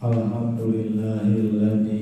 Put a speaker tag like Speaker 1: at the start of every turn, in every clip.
Speaker 1: Alhamdulillahilladzi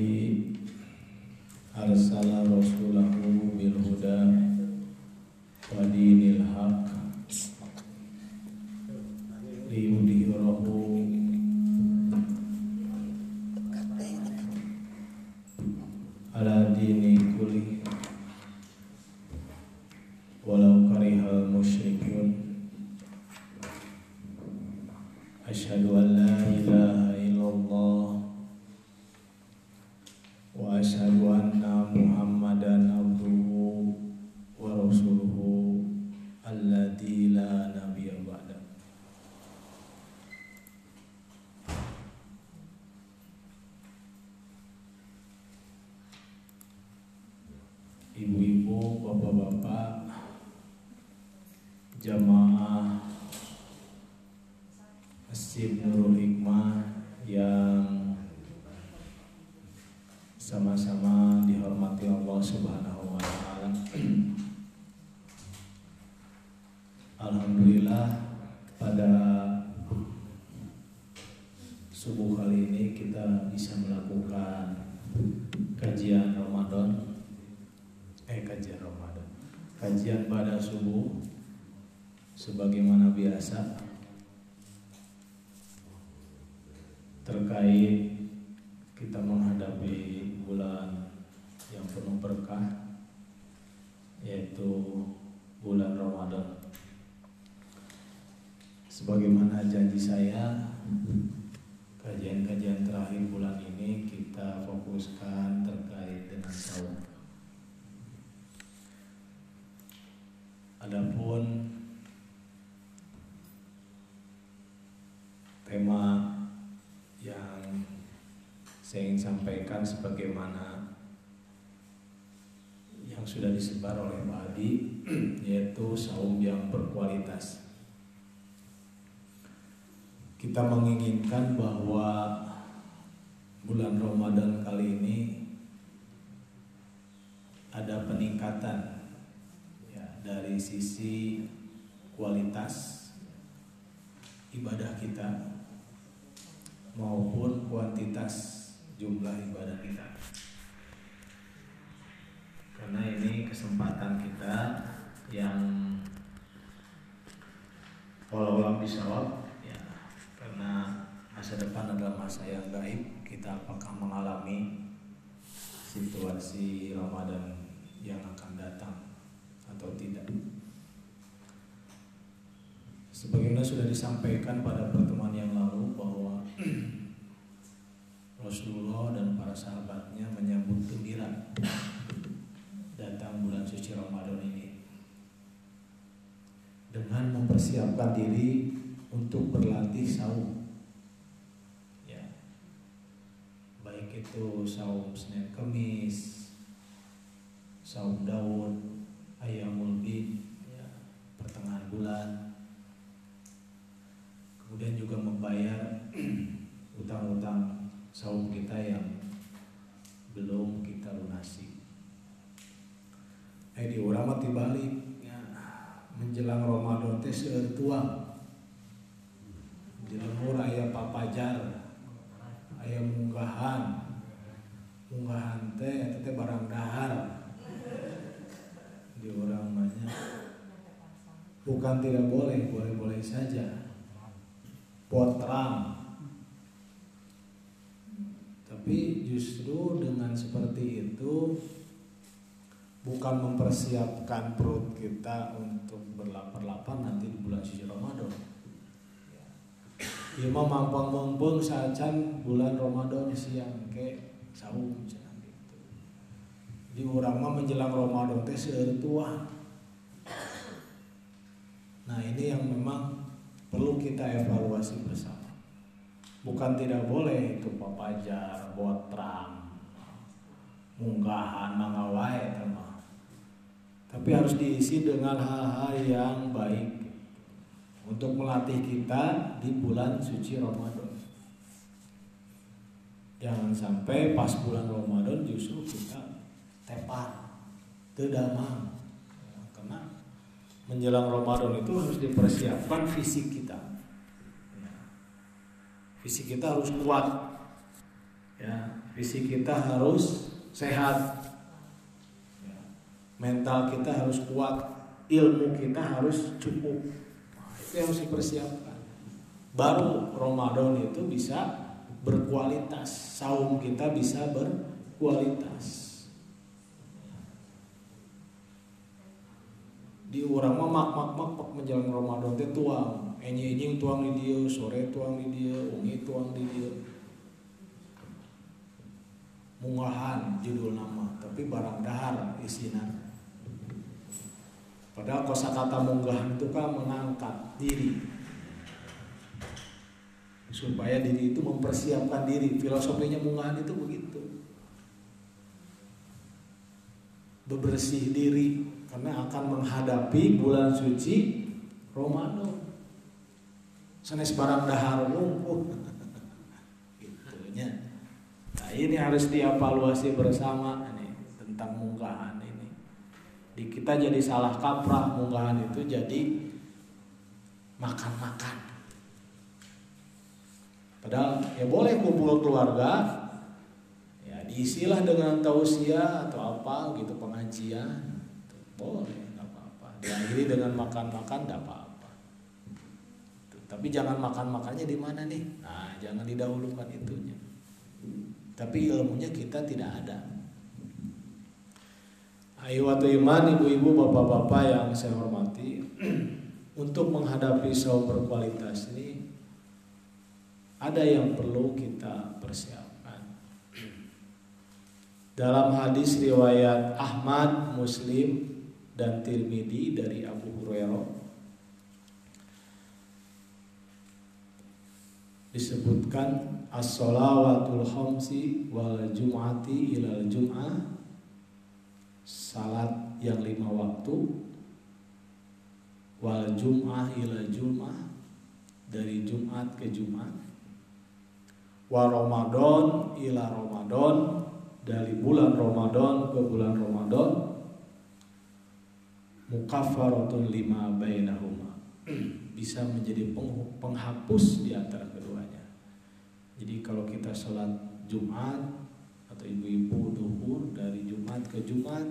Speaker 1: subuh sebagaimana biasa terkait kita menghadapi bulan yang penuh berkah yaitu bulan Ramadan. Sebagaimana janji saya, kajian-kajian terakhir bulan ini kita fokuskan terkait dengan saum. Adapun tema yang saya ingin sampaikan sebagaimana yang sudah disebar oleh Pak Adi yaitu saum yang berkualitas. Kita menginginkan bahwa bulan Ramadan kali ini ada peningkatan ya, dari sisi kualitas ibadah kita maupun kuantitas jumlah ibadah kita. Karena ini kesempatan kita yang walau bisawab ya karena masa depan adalah masa yang gaib kita apakah mengalami situasi Ramadan yang akan datang atau tidak sebagaimana sudah disampaikan pada pertemuan yang lalu bahwa Rasulullah dan para sahabatnya menyambut gembira datang bulan suci Ramadan ini dengan mempersiapkan diri untuk berlatih saum. Ya. Baik itu saum Senin Kamis, saum Daud, Ayamul Bid, ya, pertengahan bulan. Kemudian juga membayar utang-utang saum kita yang belum kita lunasi. Eh di mah balik ya, menjelang Ramadan teh seueur tuang. Jelemur aya papajar, aya munggahan. Munggahan teh teh barang dahar. Di urang banyak. Bukan tidak boleh, boleh-boleh saja. Potram tapi justru dengan seperti itu bukan mempersiapkan perut kita untuk berlapar-lapar nanti di bulan suci Ramadan. Ya mah mampang mempeng sacan bulan Ramadan siang ke saum cenah gitu. Di urang mah menjelang Ramadan teh seueur tua. Nah, ini yang memang perlu kita evaluasi bersama bukan tidak boleh itu papajar botrang munggahan mangawai teman tapi harus diisi dengan hal-hal yang baik. Untuk melatih kita di bulan suci Ramadan. Jangan sampai pas bulan Ramadan justru kita tepar tedamang karena menjelang Ramadan itu harus dipersiapkan fisik kita fisik kita harus kuat. Ya fisik kita harus sehat. Ya, mental kita harus kuat. Ilmu kita harus cukup. Nah, itu yang harus dipersiapkan. Baru Ramadan itu bisa berkualitas. Saum kita bisa berkualitas. Di orang mak mak mak mak menjelang Ramadan teh tuang enyi tuang di dia sore tuang di dia ungi tuang di dia. Munggahan judul nama tapi barang dahar isinya. Padahal kosakata munggahan itu kan mengangkat diri. Supaya diri itu mempersiapkan diri. Filosofinya munggahan itu begitu. Bebersih diri karena akan menghadapi bulan suci Ramadan. Sanes barang dahar lumpuh. Gitunya. Nah, ini harus dievaluasi bersama nih tentang munggahan ini. Di kita jadi salah kaprah munggahan itu jadi makan-makan. Padahal ya boleh kumpul keluarga, ya diisilah dengan tausiah atau apa gitu pengajian boleh nggak apa-apa diakhiri dengan makan-makan nggak apa-apa tapi jangan makan makannya di mana nih? Nah jangan didahulukan itunya. Tapi ilmunya kita tidak ada. Ayo iman ibu-ibu bapak-bapak yang saya hormati Untuk menghadapi saum berkualitas ini Ada yang perlu kita persiapkan. Dalam hadis riwayat Ahmad Muslim dan Tirmidzi dari Abu Hurairah disebutkan as-salawatul khamsi wal jum'ati ilal jum'ah salat yang lima waktu wal jum'ah ila jum'ah dari Jumat ke Jumat wa Ramadan ila Ramadan dari bulan Ramadan ke bulan Ramadan mukaffaratun lima bainahuma bisa menjadi penghapus di antara. Jadi kalau kita sholat Jumat atau ibu-ibu duhur dari Jumat ke Jumat,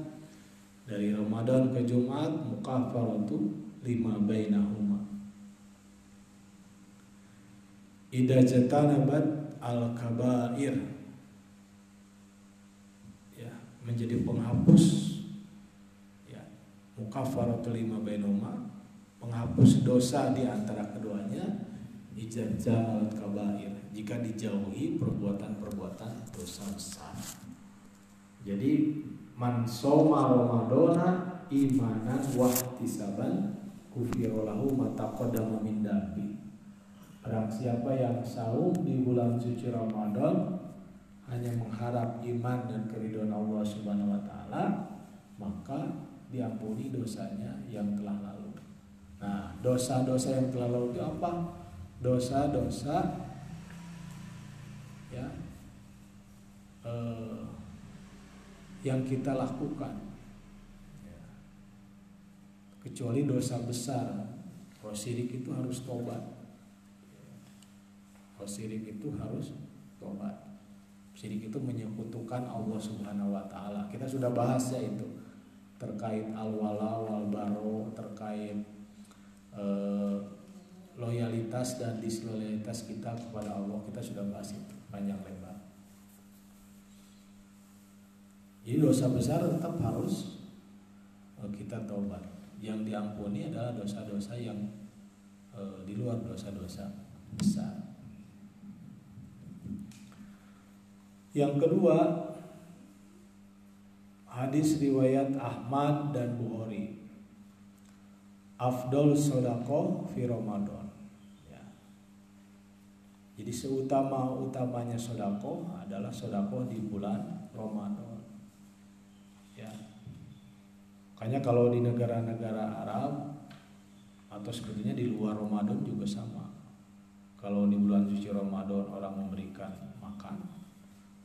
Speaker 1: dari Ramadan ke Jumat, mukaffaratu lima bainahuma. Ida jatanabat al kabair ya menjadi penghapus mukafaratul lima bainuma menghapus dosa di antara keduanya ijazah kabair jika dijauhi perbuatan-perbuatan dosa besar. Jadi man soma ramadana imanan wahtisaban kufirolahu mataqaddama min dambi. Barang siapa yang saum di bulan suci Ramadan hanya mengharap iman dan keridhaan Allah Subhanahu wa taala, maka diampuni dosanya yang telah lalu. Nah, dosa-dosa yang telah lalu itu apa? Dosa-dosa ya eh, yang kita lakukan. Kecuali dosa besar, kalau sirik itu harus tobat. Kalau sirik itu harus tobat. Sirik itu menyekutukan Allah Subhanahu wa taala. Kita sudah bahas ya itu terkait al-wala wal baro terkait eh, loyalitas dan disloyalitas kita kepada Allah kita sudah bahas itu panjang lebar jadi dosa besar tetap harus eh, kita tobat yang diampuni adalah dosa-dosa yang eh, di luar dosa-dosa besar yang kedua Hadis riwayat Ahmad dan Bukhari. Afdol sodako fi Ramadan. Jadi seutama-utamanya sodako adalah sodako di bulan Ramadan. Ya. Makanya kalau di negara-negara Arab atau sebetulnya di luar Ramadan juga sama. Kalau di bulan suci Ramadan orang memberikan makan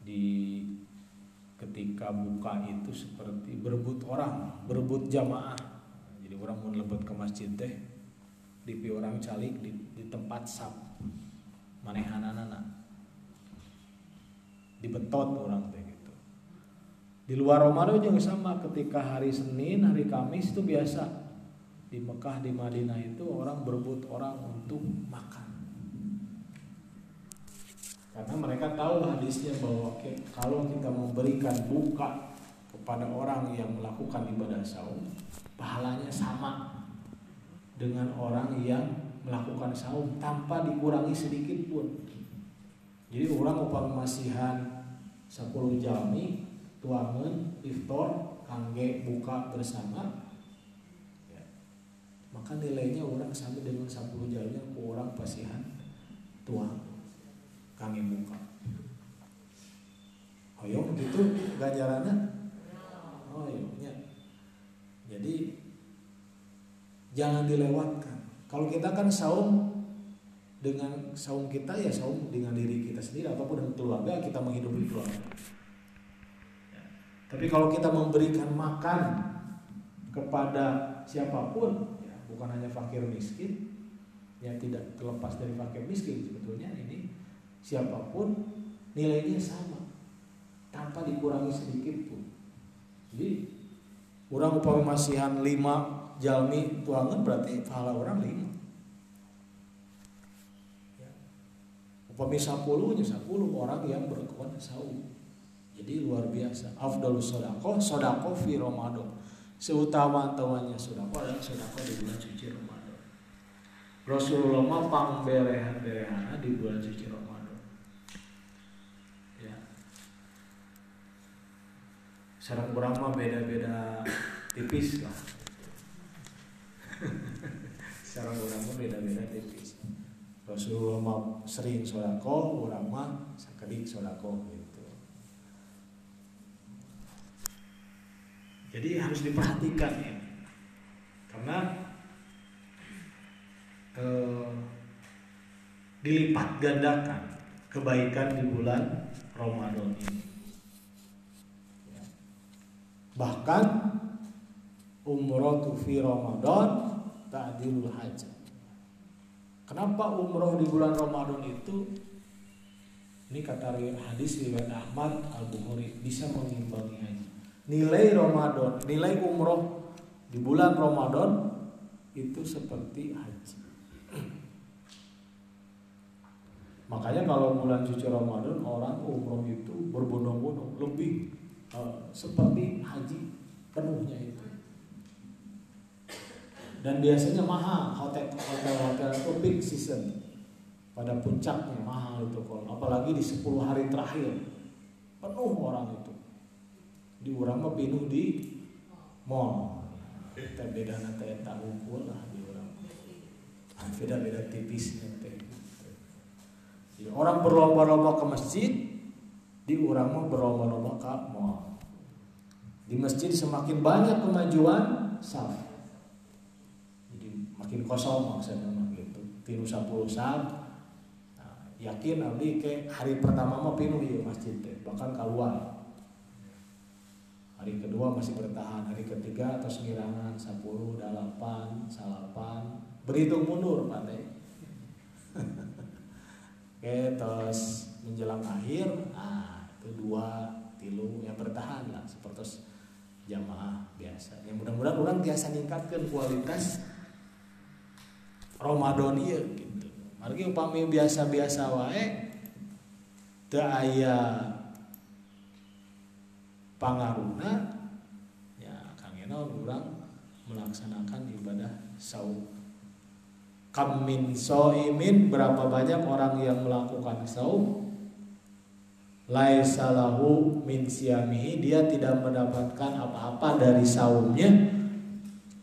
Speaker 1: di ketika buka itu seperti berebut orang, berebut jamaah. Jadi orang mau lebut ke masjid teh, di orang calik di, di tempat sap, manehanana. dibetot orang teh gitu. Di luar Ramadan juga sama ketika hari Senin hari Kamis itu biasa. Di Mekah di Madinah itu orang berebut orang untuk makan. Karena mereka tahu hadisnya bahwa kalau kita memberikan buka kepada orang yang melakukan ibadah saum pahalanya sama dengan orang yang melakukan saum tanpa dikurangi sedikit pun. Jadi orang upah masihan 10 jami tuangan iftar kangge buka bersama ya. maka nilainya orang sama dengan 10 jamnya orang pasihan tuang kangge buka. Ya begitu ganjarannya oh iya jadi jangan dilewatkan kalau kita kan saum dengan saum kita ya saum dengan diri kita sendiri ataupun dengan keluarga kita menghidupi keluarga ya. tapi kalau kita memberikan makan kepada siapa pun ya, bukan hanya fakir miskin yang tidak terlepas dari fakir miskin sebetulnya ini siapa pun nilainya sama tanpa dikurangi sedikit pun jadi orang upama masihan lima jalmi tuangan berarti pahala orang lima. Ya. Upami sepuluh nya sepuluh orang yang berkuat saum. Jadi luar biasa. Afdal sodako, sodako fi Ramadan. Seutama tawanya sodako adalah sodako di bulan suci Ramadan. Rasulullah mah pang berehan berehan di bulan suci Ramadan. sarang orang mah beda-beda tipis lah orang mah beda-beda tipis. Rasulullah mah sering sodako orang mah sakedik sodako gitu. Jadi harus diperhatikan ya. Karena eh, dilipat gandakan kebaikan di bulan Ramadan ini. Bahkan umroh fi Ramadan ta'dilul hajj. Kenapa umroh di bulan Ramadan itu ini kata hadis riwayat Ahmad Al Bukhari bisa mengimbangi haji. Nilai Ramadan, nilai umroh di bulan Ramadan itu seperti haji. Makanya kalau bulan suci Ramadan orang umroh itu berbondong-bondong lebih uh, seperti haji penuhnya itu dan biasanya mahal hotel hotel hotel itu peak season. Pada puncaknya mahal itu kalau apalagi di 10 hari terakhir. Penuh orang itu. Di orang mah penuh di mall. Kita beda nanti tahu lah di orang. Beda beda tipis nanti orang berlomba-lomba ke masjid di orang mah berlomba-lomba ke mall. Di masjid semakin banyak kemajuan saf. Makin kosong maksudnya mah gitu. Tinu 10 saf. Nah, yakin abdi ke hari pertama mah pinuh ya masjid teh, bahkan keluar. Hari kedua masih bertahan, hari ketiga atas ngirangan 10, 8, salapan, berhitung mundur Pak teh. Oke, terus menjelang akhir, ah kedua tilu yang bertahan lah seperti jamaah biasa yang mudah-mudahan orang biasa meningkatkan kualitas Ramadan iya gitu. Margi upami biasa-biasa wae teu aya pangaruna ya kangena orang melaksanakan ibadah saum. Kamin soimin berapa banyak orang yang melakukan saum? Laisalahu min siamihi dia tidak mendapatkan apa-apa dari saumnya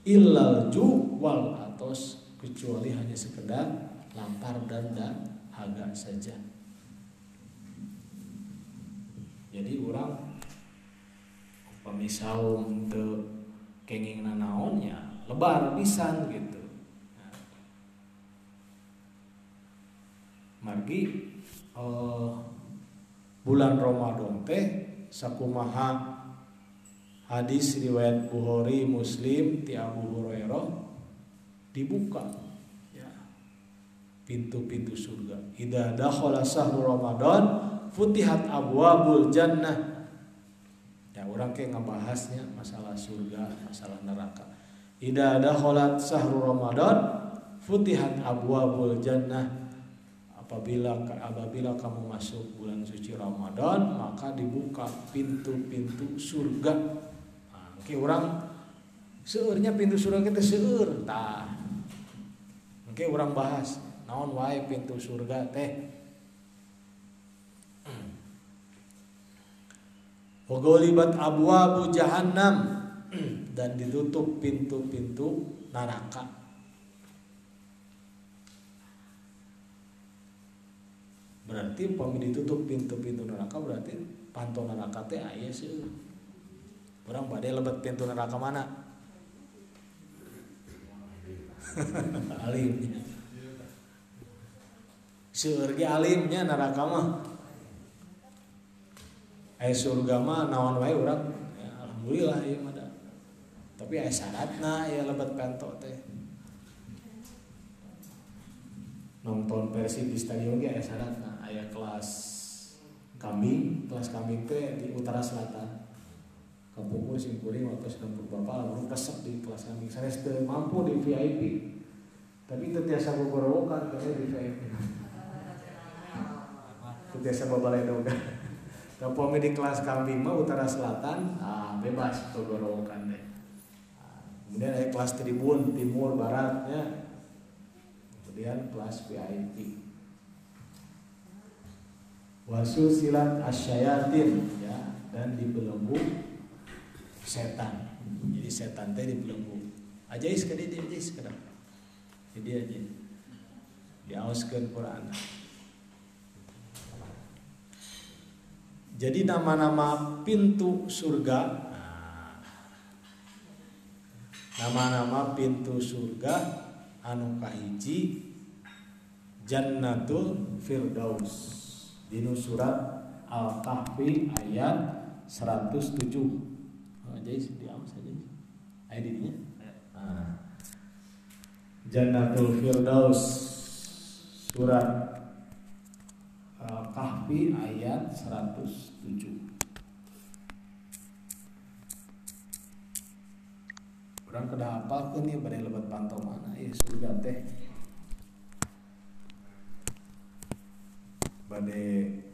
Speaker 1: illal ju wal atos kecuali hanya sekedar lapar dan dahaga saja. Jadi orang saum ke kenging nanaonnya lebar pisan gitu. Margi uh, bulan Ramadan teh sakumaha hadis riwayat Bukhari Muslim ti Abu Hurairah dibuka ya. Pintu-pintu surga. Idza dakhala sahru ramadan futihat abwabul jannah. Ya orang kayak ngebahasnya masalah surga masalah neraka. Ida ada kholat sahru Ramadan futihat abwabul jannah. Apabila apabila kamu masuk bulan suci Ramadan maka dibuka pintu-pintu surga. Nah, orang seurnya pintu surga kita seur tah oke orang bahas naon wae pintu surga teh Wagolibat abwabu jahannam dan ditutup pintu-pintu neraka. Berarti umpama ditutup pintu-pintu neraka berarti pantau neraka teh aya sih. Orang badai lebat pintu neraka mana? alimnya. Seueur alimnya neraka mah. Ayah surga mah nawan wae orang ya, alhamdulillah ya ada tapi ayah syaratna ya lebat kanto teh. Nonton versi di stadion ge ayah syaratna ayah kelas kambing kelas kambing teh di utara selatan kampungku sing kuring waktu sedang bapak lalu kesep di kelas kambing saya sudah mampu di VIP tapi itu biasa beberapa karena di VIP itu biasa babalai doga kalau di kelas kambing mah utara selatan, ah bebas tuh gorowokan deh. Kemudian ada kelas tribun timur baratnya. Kemudian kelas VIP. Wasu silat asyayatin ya dan dibelenggu setan. Jadi setan teh dibelenggu. Aja sekali dia aja sekali. Jadi aja. Diauskeun Quran. Jadi nama-nama pintu surga Nama-nama pintu surga anu kahiji Jannatul Firdaus Dinu surat Al-Kahfi ayat 107 oh, Jadi diam saja Ayat ini nah. Jannatul Firdaus Surat Kahfi ayat 107 Orang kena apa kan ya badai lebat pantau mana. Ya surga teh. Badai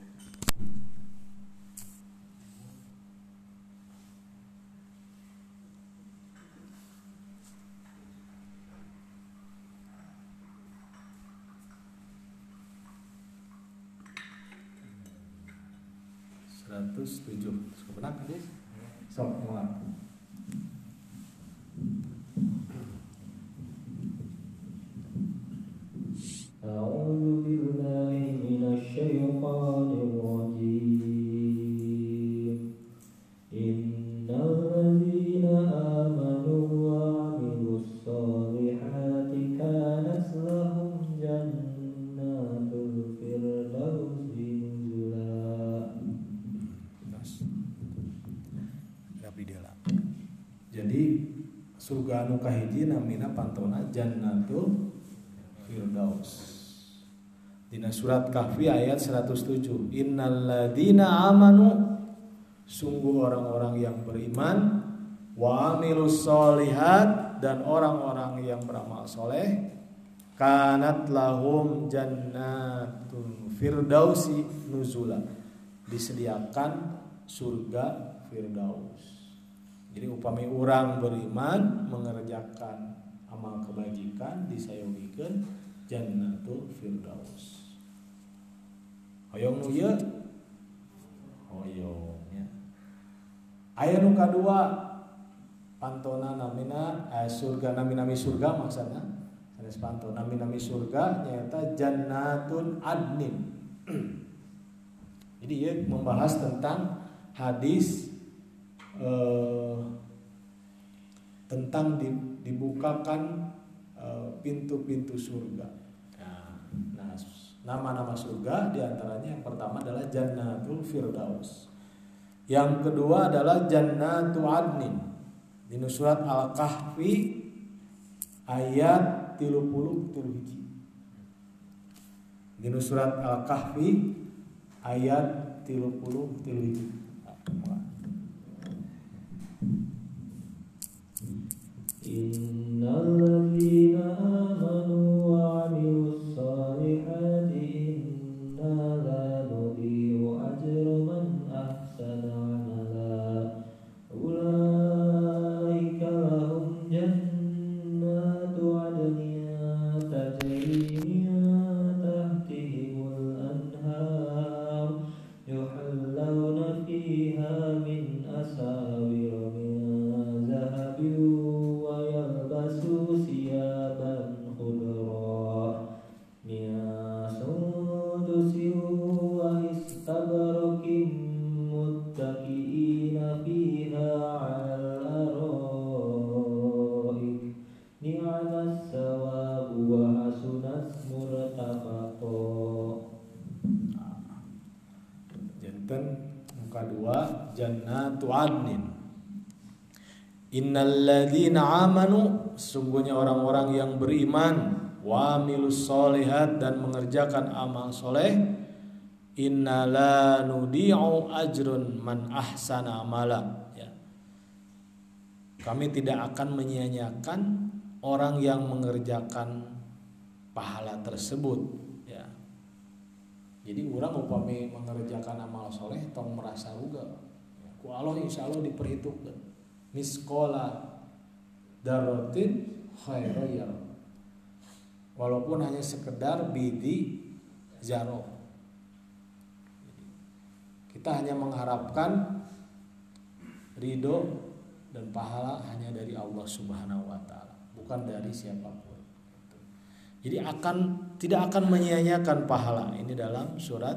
Speaker 1: sebenarnya kan sok pantona jannatul firdaus. Dina surat Kahfi ayat 107 Innalladzina amanu Sungguh orang-orang yang beriman Wa amilus solihat Dan orang-orang yang beramal soleh Kanat lahum jannatul firdausi nuzula. Disediakan surga firdaus. Jadi upami orang beriman mengerjakan amal kebajikan disayogikan jannatul firdaus. Hoyong nu ieu hoyong ya. Aya nu kadua pantona namina eh, surga nami-nami surga maksudnya sanes panto nami-nami surga nyata jannatun adnin. Jadi ya membahas tentang hadis eh, tentang dibukakan eh, pintu-pintu surga. Nah, nama-nama surga di antaranya yang pertama adalah Jannatul Firdaus. Yang kedua adalah Jannatul Adnin. Di surat Al-Kahfi ayat 30 hiji. Di surat Al-Kahfi ayat tilu puluh tilu
Speaker 2: Innal
Speaker 1: Innalladzina amanu sungguhnya orang-orang yang beriman wa milus solihat dan mengerjakan amal soleh innala nudi'u ajrun man ahsana amala. Ya. kami tidak akan menyia-nyiakan orang yang mengerjakan pahala tersebut. Ya. Jadi orang upami mengerjakan amal soleh tong merasa juga ya, ku Allah insya Allah diperhitungkan miskola darotin khairoyal walaupun hanya sekedar bidi jaro kita hanya mengharapkan ridho dan pahala hanya dari Allah Subhanahu wa taala bukan dari siapa pun. Jadi akan tidak akan menyia-nyiakan pahala. Ini dalam surat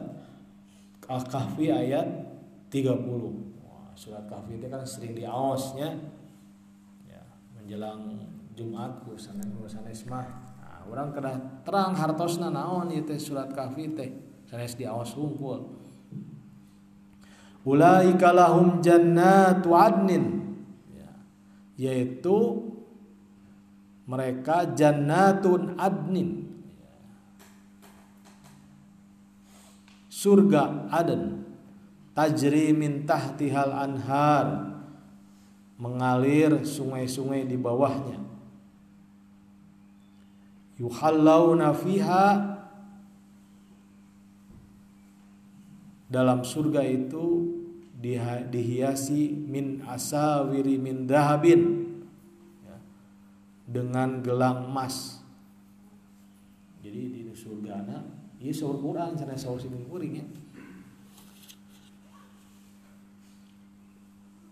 Speaker 1: Al-Kahfi ayat 30 Wah, surat Kahfi itu kan sering diaosnya ya, menjelang Jumat ku sanes mah nah, orang kena terang hartosna naon teh surat Kahfi teh. Sanes diaos hungkul Ulaika lahum jannatu adnin. Ya, yaitu mereka jannatun adnin. Surga aden tajri min tahtihal anhar mengalir sungai-sungai di bawahnya. Yuhallawna fiha dalam surga itu dihiasi min asawiri min dahabin ya, dengan gelang emas. Jadi di surga anak ini sahur Quran sana sahur sini kuring ya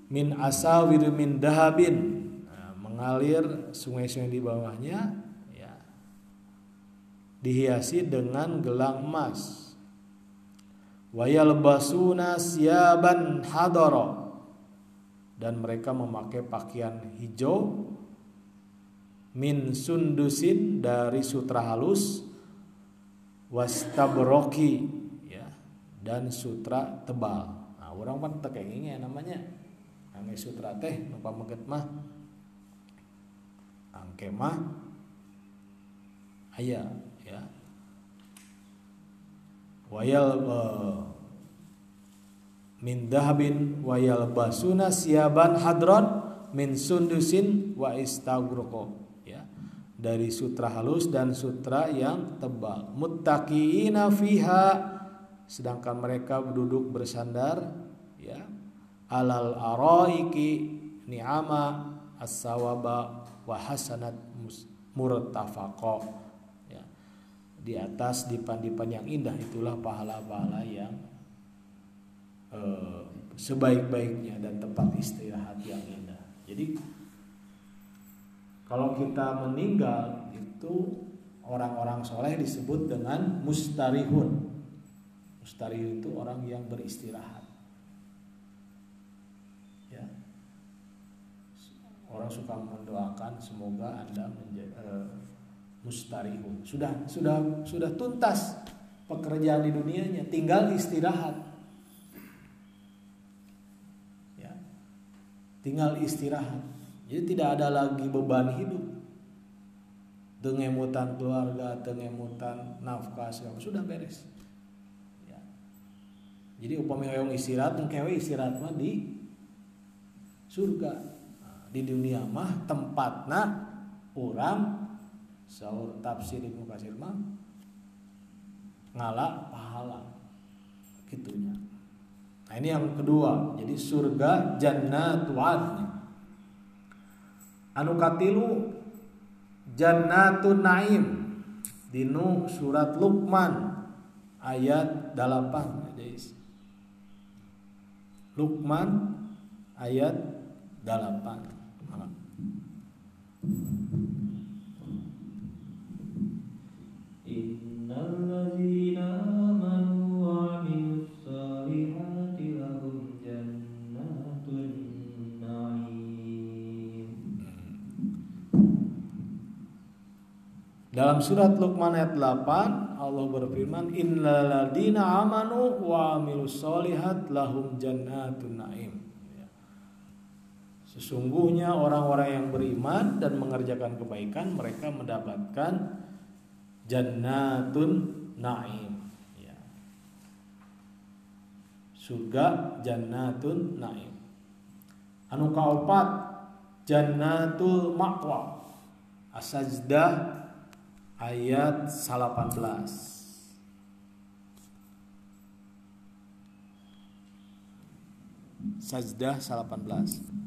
Speaker 1: min asawir min dahabin. Nah, mengalir sungai-sungai di bawahnya ya. dihiasi dengan gelang emas. Wayal basuna siaban hadoro. Dan mereka memakai pakaian hijau min sundusin dari sutra halus wastabroki ya. dan sutra tebal. Nah orang kan tekengingnya namanya angge sutra teh nupa meget mah. Angke mah aya ya. Wayal uh, min dahabin wayal basuna siaban hadron min sundusin wa istagroko ya. Dari sutra halus dan sutra yang tebal. Muttaqiina fiha sedangkan mereka duduk bersandar ya alal araiki ni'ama as-sawaba wa hasanat murtafaqa. Ya. Di atas dipan-dipan yang indah itulah pahala-pahala yang eh, sebaik-baiknya dan tempat istirahat yang indah. Jadi kalau kita meninggal itu orang-orang soleh disebut dengan mustarihun. Mustarihun itu orang yang beristirahat ya orang suka mendoakan semoga anda menjadi uh, mustarihun sudah sudah sudah tuntas pekerjaan di dunianya tinggal istirahat. Ya. Tinggal istirahat. Jadi tidak ada lagi beban hidup. Tengemutan keluarga tengemutan nafkah segala sudah beres. Ya. jadi upami hoyong istirahat kewe istirahat mah di surga di dunia mah tempatna orang sahur tafsir Ibnu Katsir mah ngala pahala. Gitunya. Nah ini yang kedua. Jadi surga jannatu adn anu katilu jannatun naim. Dinu surat Luqman ayat 8 guys Luqman ayat 8 Dalam surat Luqman ayat 8 Allah berfirman innal ladina amanu wa amilus solihat lahum jannatun naim. Ya. Sesungguhnya orang-orang yang beriman dan mengerjakan kebaikan mereka mendapatkan jannatun naim. Ya. Surga jannatun naim. Anu kaopat jannatul ma'wa. Asajdah ayat 18 Sajdah 18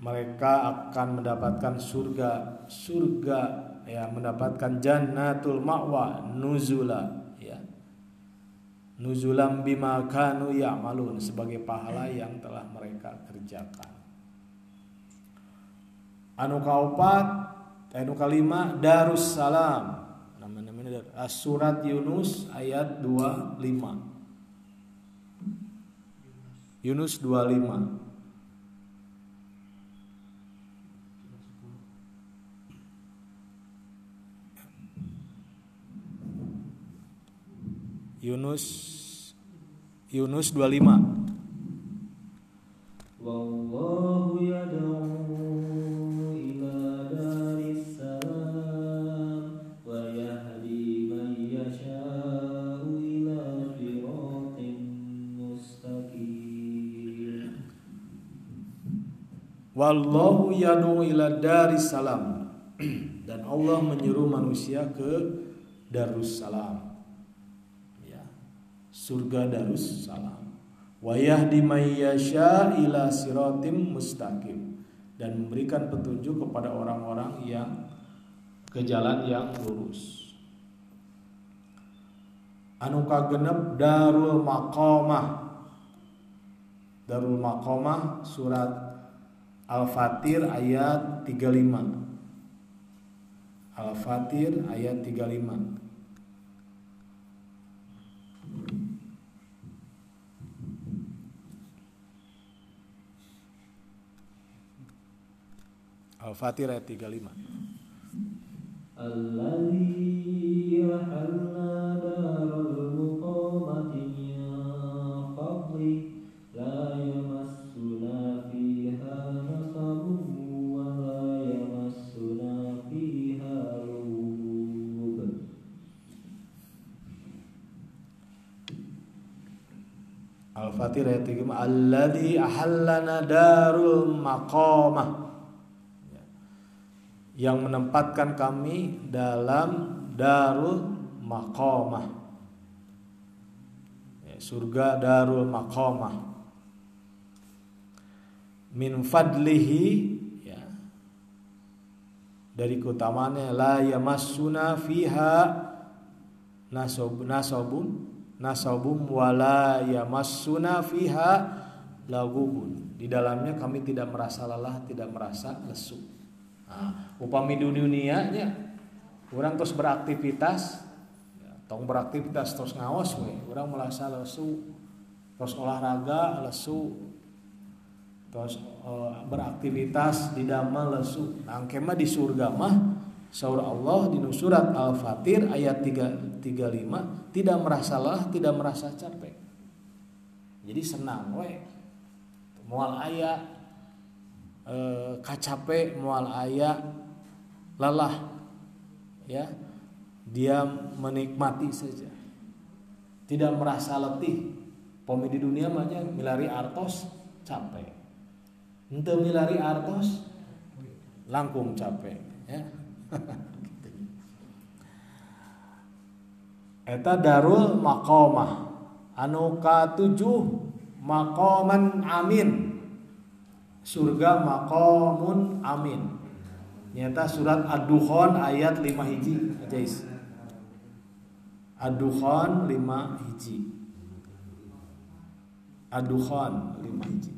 Speaker 1: mereka akan mendapatkan surga surga ya mendapatkan jannatul ma'wa nuzula ya. Nuzulam bima kanu ya'malun sebagai pahala yang telah mereka kerjakan. Anu kaopat anu kalima darussalam nama-namanya surat Yunus ayat 25 Yunus 25 Yunus Yunus 25
Speaker 2: Wallahu yad'u ila daris salam wa yahdi man yasha'u ila siratin mustaqim.
Speaker 1: Wallahu yad'u ila daris salam. Dan Allah menyeru manusia ke Darussalam surga Darussalam wa yahdi may yasha ila siratim mustaqim. Dan memberikan petunjuk kepada orang-orang yang ke jalan yang lurus. Anu kagenep darul maqamah. Darul maqamah surat Al-Fatir ayat 35 Al-Fatir ayat 35 Al-Fatir ayat 35. Al-Fatir ayat 35. Alladhi ahallana darul maqamah yang menempatkan kami dalam darul maqamah ya, Surga darul maqamah Min fadlihi ya, Dari keutamaannya La yamassuna fiha nasob, nasobun nasabum wala yamassuna fiha lagubun. Di dalamnya kami tidak merasa lelah, tidak merasa lesu. Nah, upami di dunianya orang terus beraktivitas ya, tong beraktivitas terus ngawas we orang merasa lesu terus olahraga lesu terus uh, beraktivitas di dama lesu nah di surga mah Saur Allah di surat Al-Fatir ayat 3, 35 tidak merasa lelah, tidak merasa capek. Jadi senang we. Mual aya e, kacape mual aya lelah. Ya. Dia menikmati saja. Tidak merasa letih. Pomi di dunia mah milari artos capek. Ente milari artos langkung capek, ya Eta darul maqamah anu katujuh maqaman amin surga maqamun amin. Nyata surat ad-dukhan ayat 5 hiji guys. Ad-dukhan 5 hiji. Ad-dukhan 5 hiji.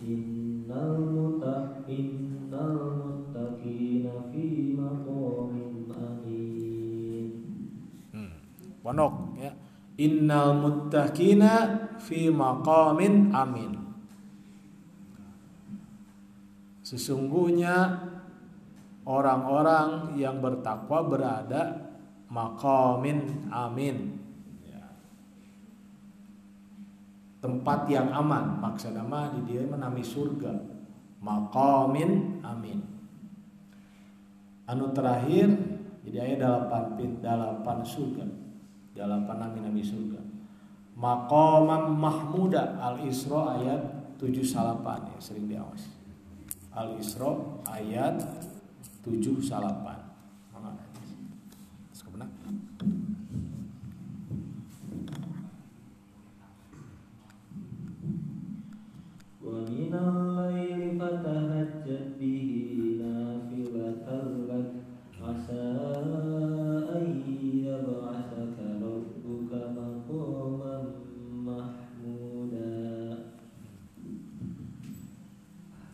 Speaker 2: Innal mutaqin
Speaker 1: pondok ya innal muttaqina fi maqamin amin. Sesungguhnya orang-orang yang bertakwa berada maqamin amin. Ya. tempat yang aman maksudnya mah di dia menami surga. Maqamin amin. Anu terakhir jadi ayat delapan delapan surga dalam panami nabi surga. Maqamam mahmuda al isra ayat 7 salapan. Ya sering diawas. Al isra ayat 7 salapan. Mana sekebenak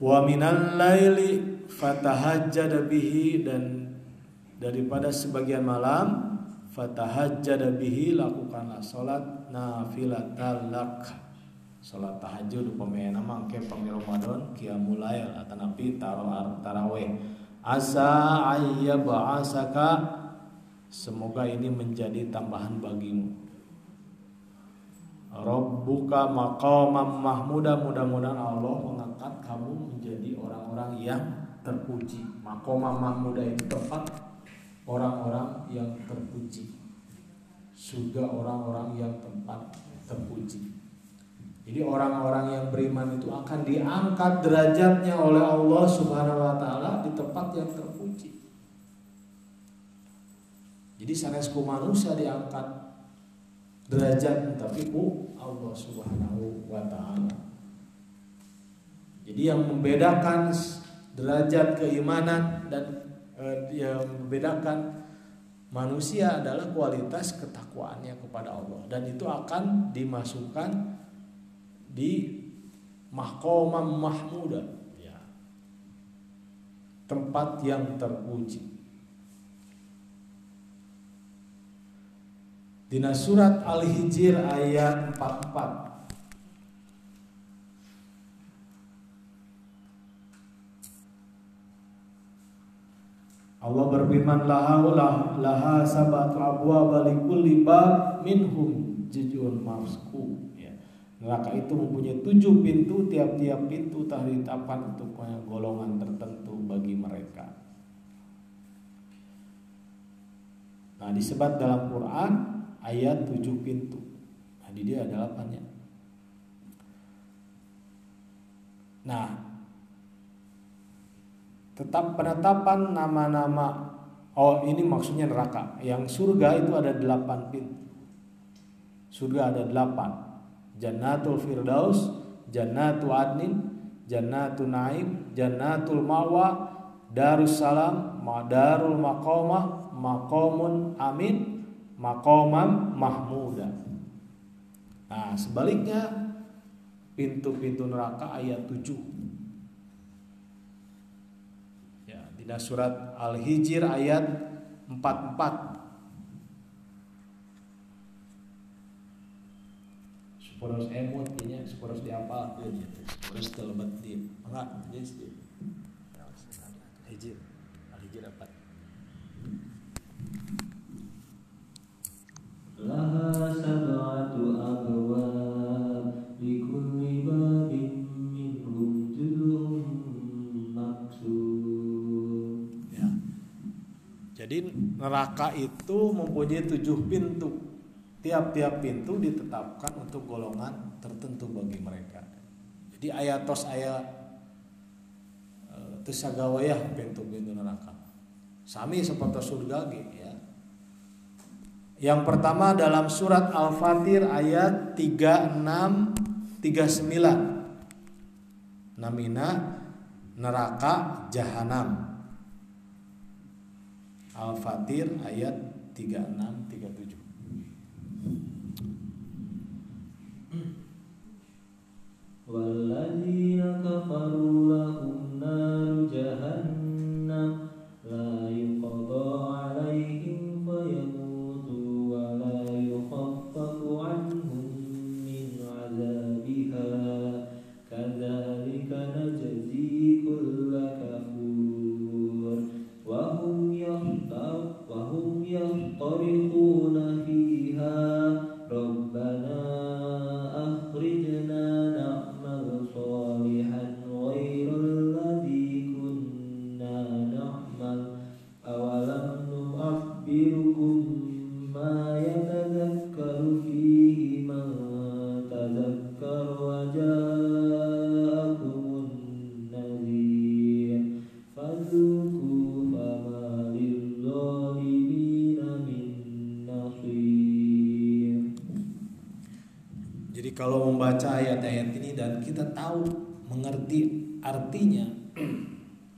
Speaker 2: wa minal laili
Speaker 1: fatahajjada bihi dan daripada sebagian malam fatahajjada bihi lakukanlah salat nafilatal lak. Salat tahajud pemain nama ke pemi Ramadan qiyamul lail atanapi tarawih asa ayyab'asaka semoga ini menjadi tambahan bagimu Rabbuka maqamam mahmuda mudah-mudahan Allah mengangkat kamu menjadi orang-orang yang terpuji. Maqamam mahmuda itu tempat orang-orang yang terpuji. Surga orang-orang yang tempat terpuji. Jadi orang-orang yang beriman itu akan diangkat derajatnya oleh Allah Subhanahu wa taala di tempat yang terpuji. Jadi sanesku manusia diangkat derajat tapi ku Allah Subhanahu wa taala. Jadi yang membedakan derajat keimanan dan eh, yang membedakan manusia adalah kualitas ketakwaannya kepada Allah dan itu akan dimasukkan di mahkamah mahmuda ya. tempat yang terpuji Dina surat Al-Hijr ayat 44 Allah berfirman laha laha sabatu abwa likulli bab minhum jujun masku ya. Neraka itu mempunyai tujuh pintu tiap-tiap pintu telah ditetapkan untuk golongan tertentu bagi mereka. Nah disebat dalam Quran ayat tujuh pintu. Nah, di dia ada delapannya. Nah, tetap penetapan nama-nama oh ini maksudnya neraka. Yang surga itu ada delapan pintu. Surga ada delapan. Jannatul Firdaus, Jannatul Adnin, Jannatul Naim, Jannatul Mawa, Darussalam, Madarul Maqamah, Maqamun Amin, makomam mahmuda. Nah, sebaliknya pintu-pintu neraka ayat 7. Ya, di surat Al-Hijr ayat empat empat Sporos emut ini sporos di apa gitu sporos terlebat di enggak jadi sih ya jadi neraka itu mempunyai tujuh pintu tiap-tiap pintu ditetapkan untuk golongan tertentu bagi mereka. Jadi ayatos ayat itu sagawayah pintu-pintu neraka. Sami seperti surga ya. Yang pertama dalam surat Al-Fatir ayat 36 39. Namina neraka jahanam. Al-Fatir ayat 36 37.
Speaker 2: والذين كفروا لهم نار جهنم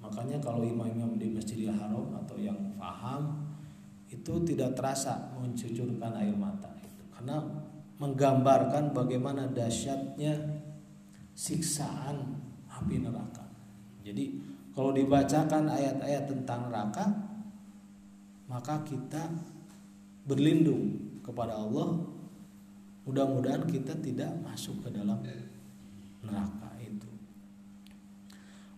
Speaker 1: makanya kalau imam-imam di Masjidil Haram atau yang faham itu tidak terasa mencucurkan air mata itu. Karena menggambarkan bagaimana dahsyatnya siksaan api neraka. Jadi kalau dibacakan ayat-ayat tentang neraka maka kita berlindung kepada Allah. Mudah-mudahan kita tidak masuk ke dalam neraka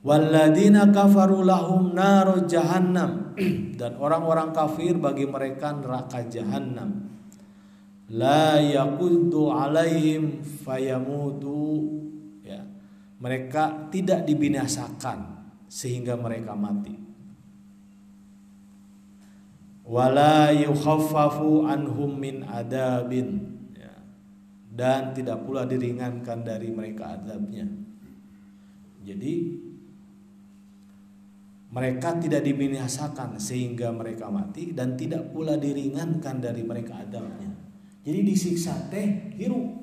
Speaker 1: itu. Walladzina kafaru lahum naru jahannam dan orang-orang kafir bagi mereka neraka jahannam. La yaqudu alaihim fayamutu ya. Mereka tidak dibinasakan sehingga mereka mati. Wala yukhaffafu anhum min adabin dan tidak pula diringankan dari mereka azabnya. Jadi mereka tidak dibinasakan sehingga mereka mati dan tidak pula diringankan dari mereka azabnya. Jadi disiksa teh hirup.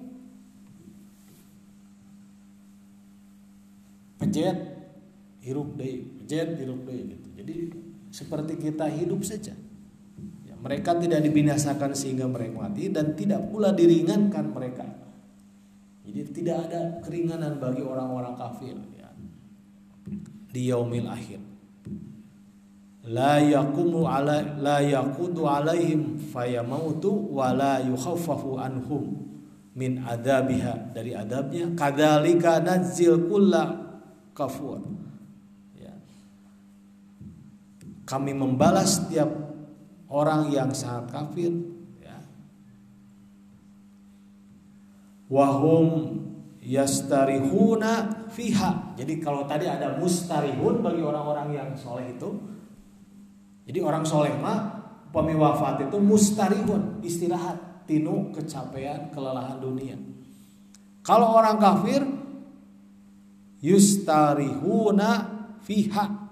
Speaker 1: Pejet hirup deh, pejet hirup deh gitu. Jadi seperti kita hidup saja. Mereka tidak dibinasakan sehingga mereka mati dan tidak pula diringankan mereka. Jadi tidak ada keringanan bagi orang-orang kafir ya. di yaumil akhir. La yaqumu ala la yaqudu alaihim fayamautu wa la yukhaffafu anhum min adabiha dari adabnya kadzalika nazil kulla kafur. Ya. Kami membalas setiap orang yang sangat kafir ya. wahum yastarihuna fiha jadi kalau tadi ada mustarihun bagi orang-orang yang soleh itu jadi orang soleh mah pemi wafat itu mustarihun istirahat tinu kecapean kelelahan dunia. Kalau orang kafir yustarihuna fiha.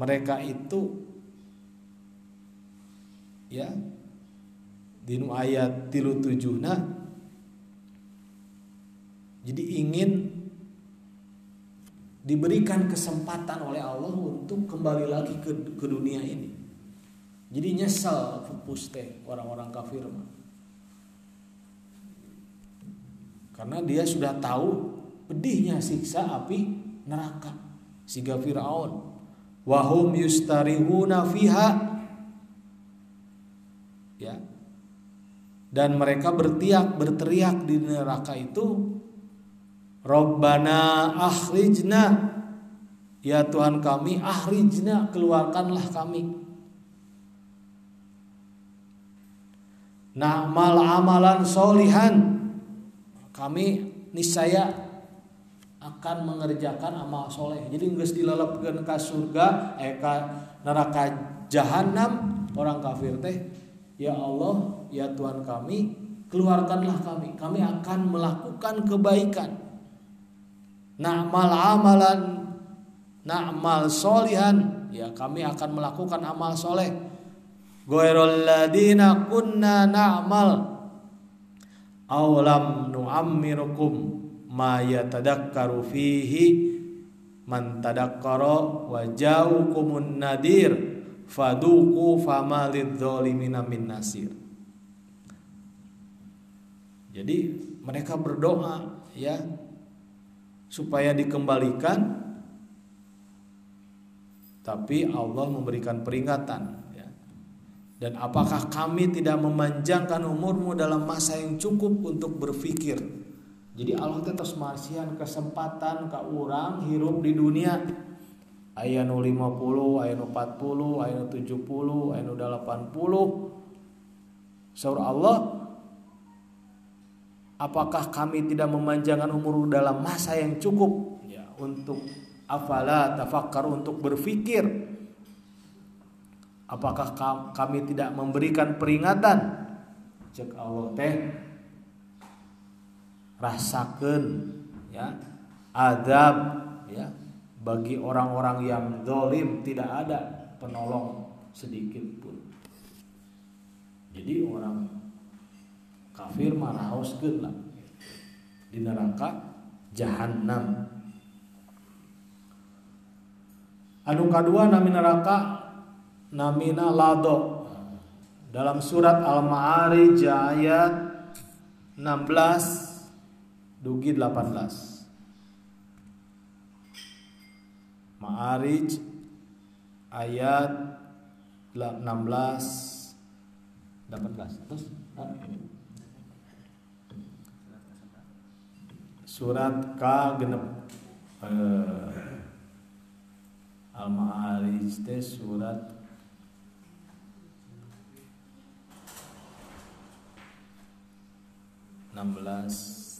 Speaker 1: Mereka itu ya dinu ayat tilu tujuhna jadi ingin diberikan kesempatan oleh Allah untuk kembali lagi ke, ke dunia ini. Jadi nyesal pupus teh orang-orang kafir mah. Karena dia sudah tahu pedihnya siksa api neraka siga Firaun. Wahum yustarihuna fiha. Ya. Dan mereka bertiak berteriak di neraka itu Rabbana akhrijna ya Tuhan kami akhrijna keluarkanlah kami. Na'mal amalan solihan. Kami niscaya akan mengerjakan amal soleh. Jadi nggak dilelepkan ke surga Eh ke neraka jahanam Orang kafir teh Ya Allah ya Tuhan kami Keluarkanlah kami. Kami akan melakukan kebaikan Na'mal amalan Na'mal solihan Ya kami akan melakukan amal soleh. Ghairul ladina kunna na'mal Awlam nu'ammirukum ma yatadakkaru fihi. Man tadakkara wa ja'ukumun nadir faduku fama lidzalimina min nasir. Jadi mereka berdoa ya supaya dikembalikan tapi Allah memberikan peringatan dan apakah kami tidak memanjangkan umurmu dalam masa yang cukup untuk berpikir? Jadi Allah tetap marsian kesempatan ke orang hirup di dunia. Ayat 50, ayat 40, ayat 70, ayat 80. Surah Allah Apakah kami tidak memanjangkan umur dalam masa yang cukup? Ya, untuk afala tafakkar untuk berpikir Apakah kami tidak memberikan peringatan? Cek Allah teh. Rasakan ya. Adab ya. Bagi orang-orang yang dolim tidak ada penolong sedikit pun. Jadi orang kafir marah lah. Di neraka jahanam. Anu kedua nami neraka namina lado. Dalam surat Al-Ma'arij ayat 16 dugi 18 Ma'arij ayat 16 18 terus surat K genep. Eh, Al-Ma'arij surat 16 18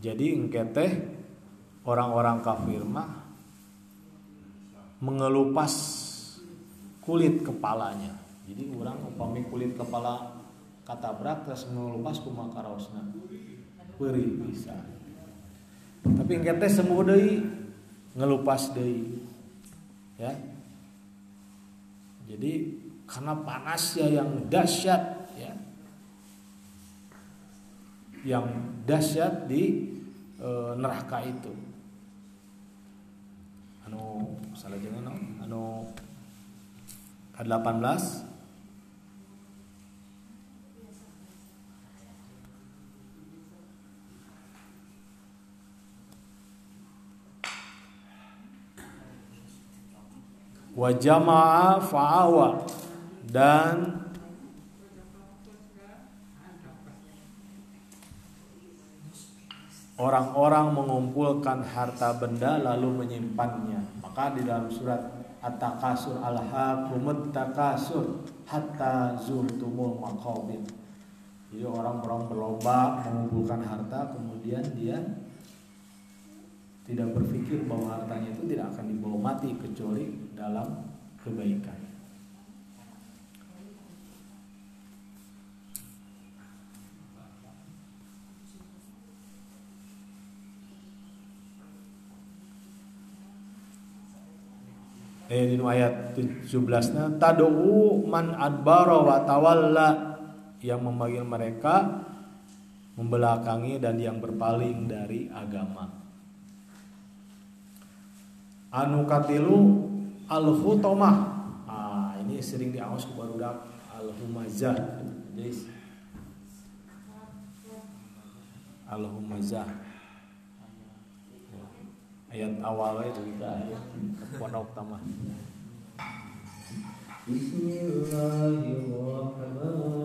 Speaker 1: Jadi engketeh orang-orang kafir mah mengelupas kulit kepalanya. Jadi orang upami kulit kepala katabrak terus mengelupas kumakaraosna beri bisa. Tapi engke teh sembuh deui ngelupas deui ya. Jadi karena panasnya yang dahsyat ya. Yang dahsyat di e, neraka itu. Anu salah jangan anu ke-18 wa jama'a fa'awa dan orang-orang mengumpulkan harta benda lalu menyimpannya maka di dalam surat At-Takasur Al-Hakumut Takasur Hatta Zurtumul Maqabir jadi orang-orang berlomba mengumpulkan harta kemudian dia tidak berpikir bahwa hartanya itu tidak akan dibawa mati kecuali dalam kebaikan. Eh di ayat 17-nya tad'u man adbara wa tawalla yang memanggil mereka membelakangi dan yang berpaling dari agama. Anu katilu al hutomah. Ah, ini sering diawas ke barudak al humazah. Jadi al humazah. Ayat awalnya itu kita ayat pondok utama.
Speaker 2: Bismillahirrahmanirrahim.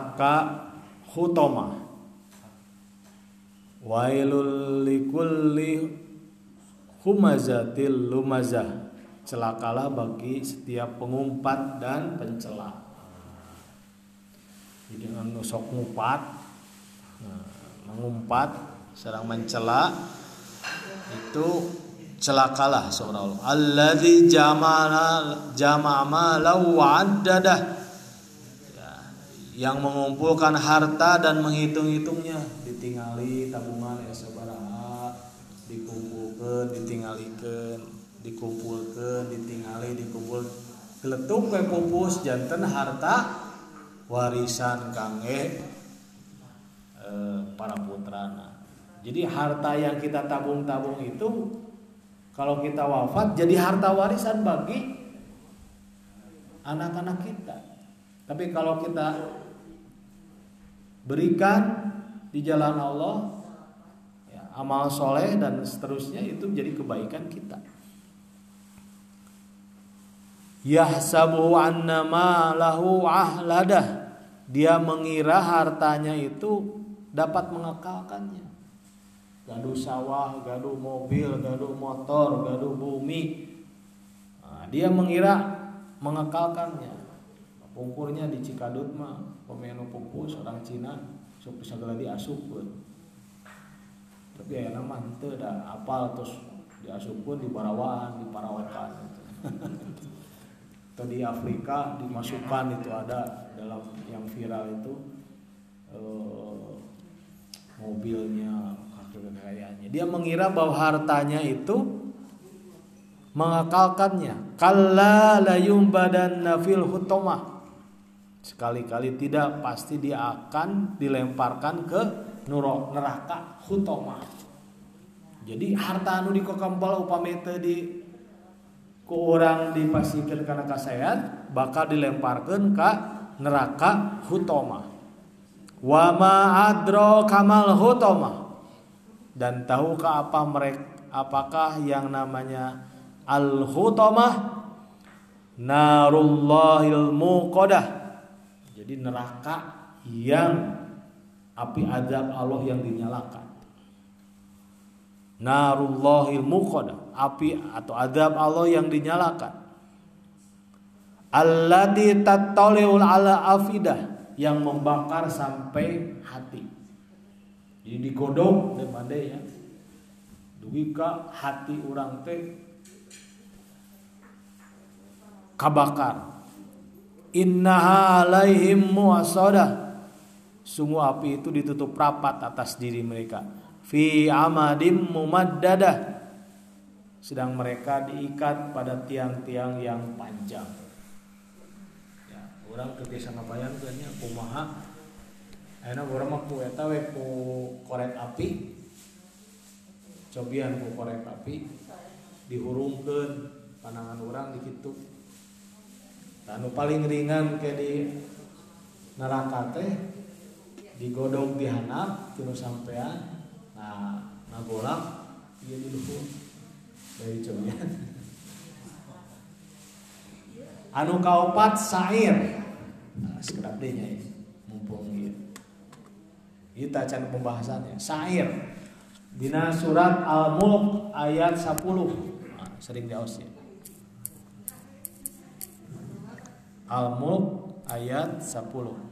Speaker 1: Neraka hutoma. Wailul likulli humazatil lumazah. Celakalah bagi setiap pengumpat dan pencela. Jadi anu sok ngumpat, nah, mengumpat, sedang mencela itu celakalah seorang Allah. Alladzi jama'a jama'a malahu wa addadah. Ya, yang mengumpulkan harta dan menghitung-hitungnya, ditingali tabungan ya sabaraha, dikumpulkan, ditingalikeun, dikumpulkan, ditingali, dikumpul geletuk we pupus janten harta warisan kangge eh, para putrana. Jadi harta yang kita tabung-tabung itu kalau kita wafat jadi harta warisan bagi anak-anak kita. Tapi kalau kita berikan di jalan Allah, ya, amal soleh dan seterusnya itu jadi kebaikan kita. Yahsabu anna ma lahu ahladah. Dia mengira hartanya itu dapat mengekalkannya gaduh sawah, gaduh mobil, gaduh motor, gaduh bumi. Nah, dia mengira mengekalkannya. Pungkurnya di Cikadut mah pemenu pupus orang Cina sok segala diasupkeun. Tapi aya nama teu da apal terus diasupkeun di Barawaan, di Parawetan gitu. Atau di Afrika dimasukkan itu ada dalam yang viral itu eh, mobilnya kekayaannya. Dia mengira bahwa hartanya itu mengakalkannya. Kalla la yumbadanna fil hutomah. Sekali-kali tidak pasti dia akan dilemparkan ke neraka hutomah. Jadi harta anu dikokambal upami teu di ku urang dipasikeun kana kasayan bakal dilemparkan ke neraka hutomah. Wa ma adro kamal hutomah dan tahukah apa mereka apakah yang namanya al hutamah narullahil muqadah jadi neraka yang api azab Allah yang dinyalakan. Narullahil muqadah api atau azab Allah yang dinyalakan. Allati tattaliul ala afidah yang membakar sampai hati. Jadi digodong daripada ya. Dugi ka hati orang teh kabakar innaha alaihim muasadah sungguh api itu ditutup rapat atas diri mereka. Fi amadim mumaddadah. Sedang mereka diikat pada tiang-tiang yang panjang. Ya, orang ketika ngabayangkeun nya kumaha Ayeuna urang mah ku eta we ku korek api. Cobian ku korek api. Dihurungkeun panangan orang di kitu anu paling ringan kayak di neraka teh digodong di hanap tinu sampean nah nagolak dia di luhur. Dari cobian anu kaopat sair. Nah, sekedap deh nya mumpung gitu kita can pembahasannya. Sair. Dina surat al-mulk ayat 10 nah, sering diaos ya al-mulk ayat 10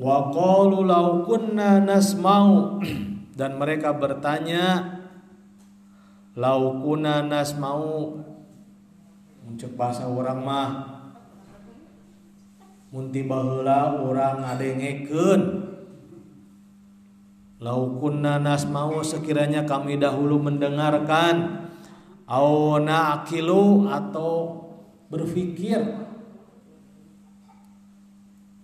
Speaker 2: wa kunna nasma'u.
Speaker 1: Dan mereka bertanya lau kunna nasma'u muncul bahasa orang mah. Munti baheula urang ngadengekeun lau kunna nasma'u sekiranya kami dahulu mendengarkan. Au na'qilu atau berpikir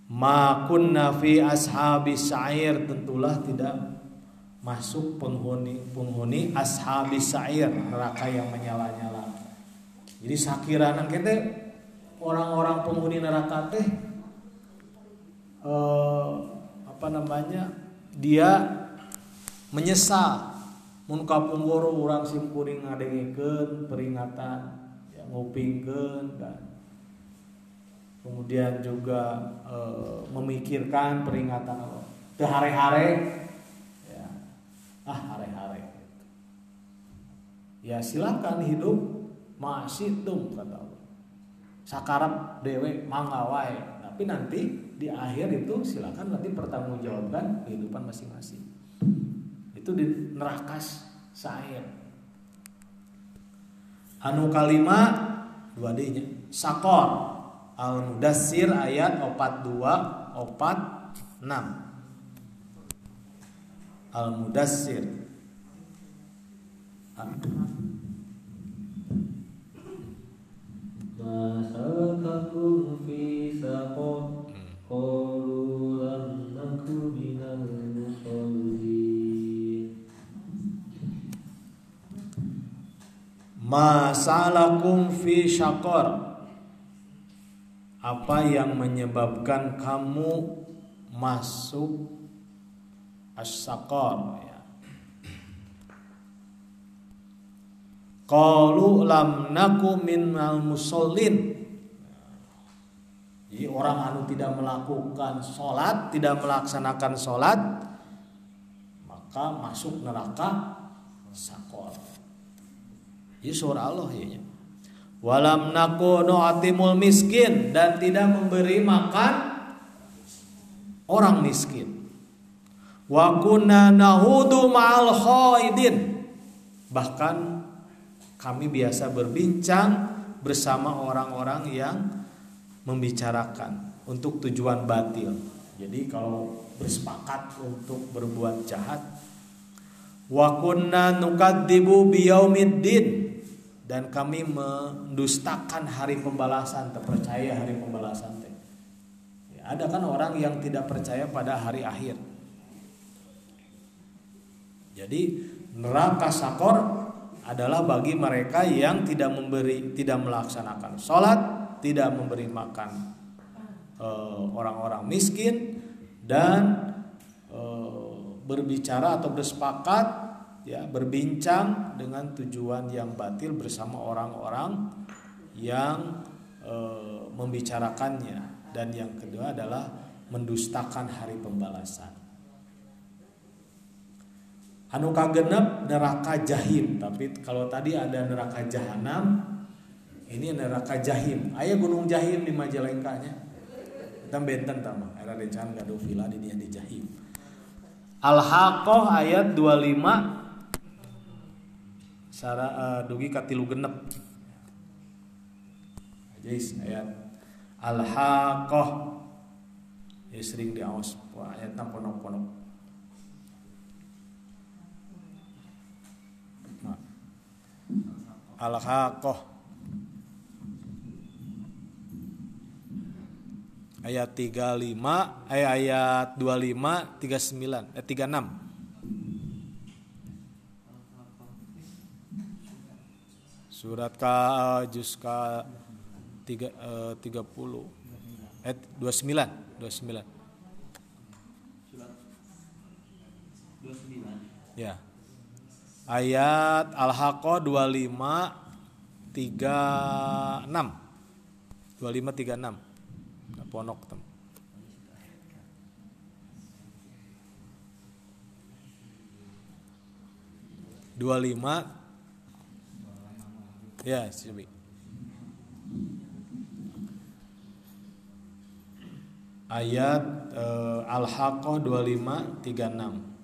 Speaker 1: ma kunna fi sa'ir tentulah tidak masuk penghuni penghuni ashabis sa'ir neraka yang menyala-nyala. Jadi sakirana kita orang-orang penghuni neraka teh eh, apa namanya? Dia menyesal mun kapunggoro urang simkuring ngadengikeun peringatan ya ngupingkeun kan kemudian juga e, memikirkan peringatan Allah. Ke hare-hare ya. Ah hare-hare. Ya silakan hidup masih tuh kata Allah. Sakarap dewe manggawai. Tapi nanti di akhir itu silakan nanti pertanggungjawabkan kehidupan masing-masing. Itu di neraka sair. Anu kalimat dua D-nya. Sakor Al-Mudassir ayat 42 46 Al-Mudassir.
Speaker 2: Ma salakakum fi saqar qalu lam naku minal musallin
Speaker 1: Masalakum fi syakor Apa yang menyebabkan kamu masuk as-sakor ya. Qalu lam naku minal musallin Jadi orang anu tidak melakukan sholat Tidak melaksanakan sholat Maka masuk neraka sakor Ini surah Allah ya Walam nakunu atimul miskin dan tidak memberi makan orang miskin. Wa kunna nahudu ma'al khaidin. Bahkan kami biasa berbincang bersama orang-orang yang membicarakan untuk tujuan batil. Jadi kalau bersepakat untuk berbuat jahat wa kunna nukadzibu biyaumiddin dan kami mendustakan hari pembalasan, terpercaya hari pembalasan. Ya, ada kan orang yang tidak percaya pada hari akhir. Jadi neraka sakor adalah bagi mereka yang tidak memberi, tidak melaksanakan sholat, tidak memberi makan eh, orang-orang uh, miskin dan uh, berbicara atau bersepakat ya berbincang dengan tujuan yang batil bersama orang-orang yang e, membicarakannya dan yang kedua adalah mendustakan hari pembalasan. Anu kagenep neraka jahim, tapi kalau tadi ada neraka jahanam, ini neraka jahim. Ayah gunung jahim di Majalengkanya. Kita benten tama, era rencana gaduh villa di dia di jahim. Al-Haqqah ayat 25 sara uh, dugi katilu genep. Jadi ayat. Al-haqqah. Ya sering diaos ayatnya ponok-ponok nah. Al-haqqah. Ayat 35 eh ayat 25 39 eh 36 surat ka juz ka 3 eh, 30 eh 29 29 ya ayat al-haqqah 25 36 25 36 ponok tem. Dua lima, ya sih. Ayat uh, Al-Haqqah 25 36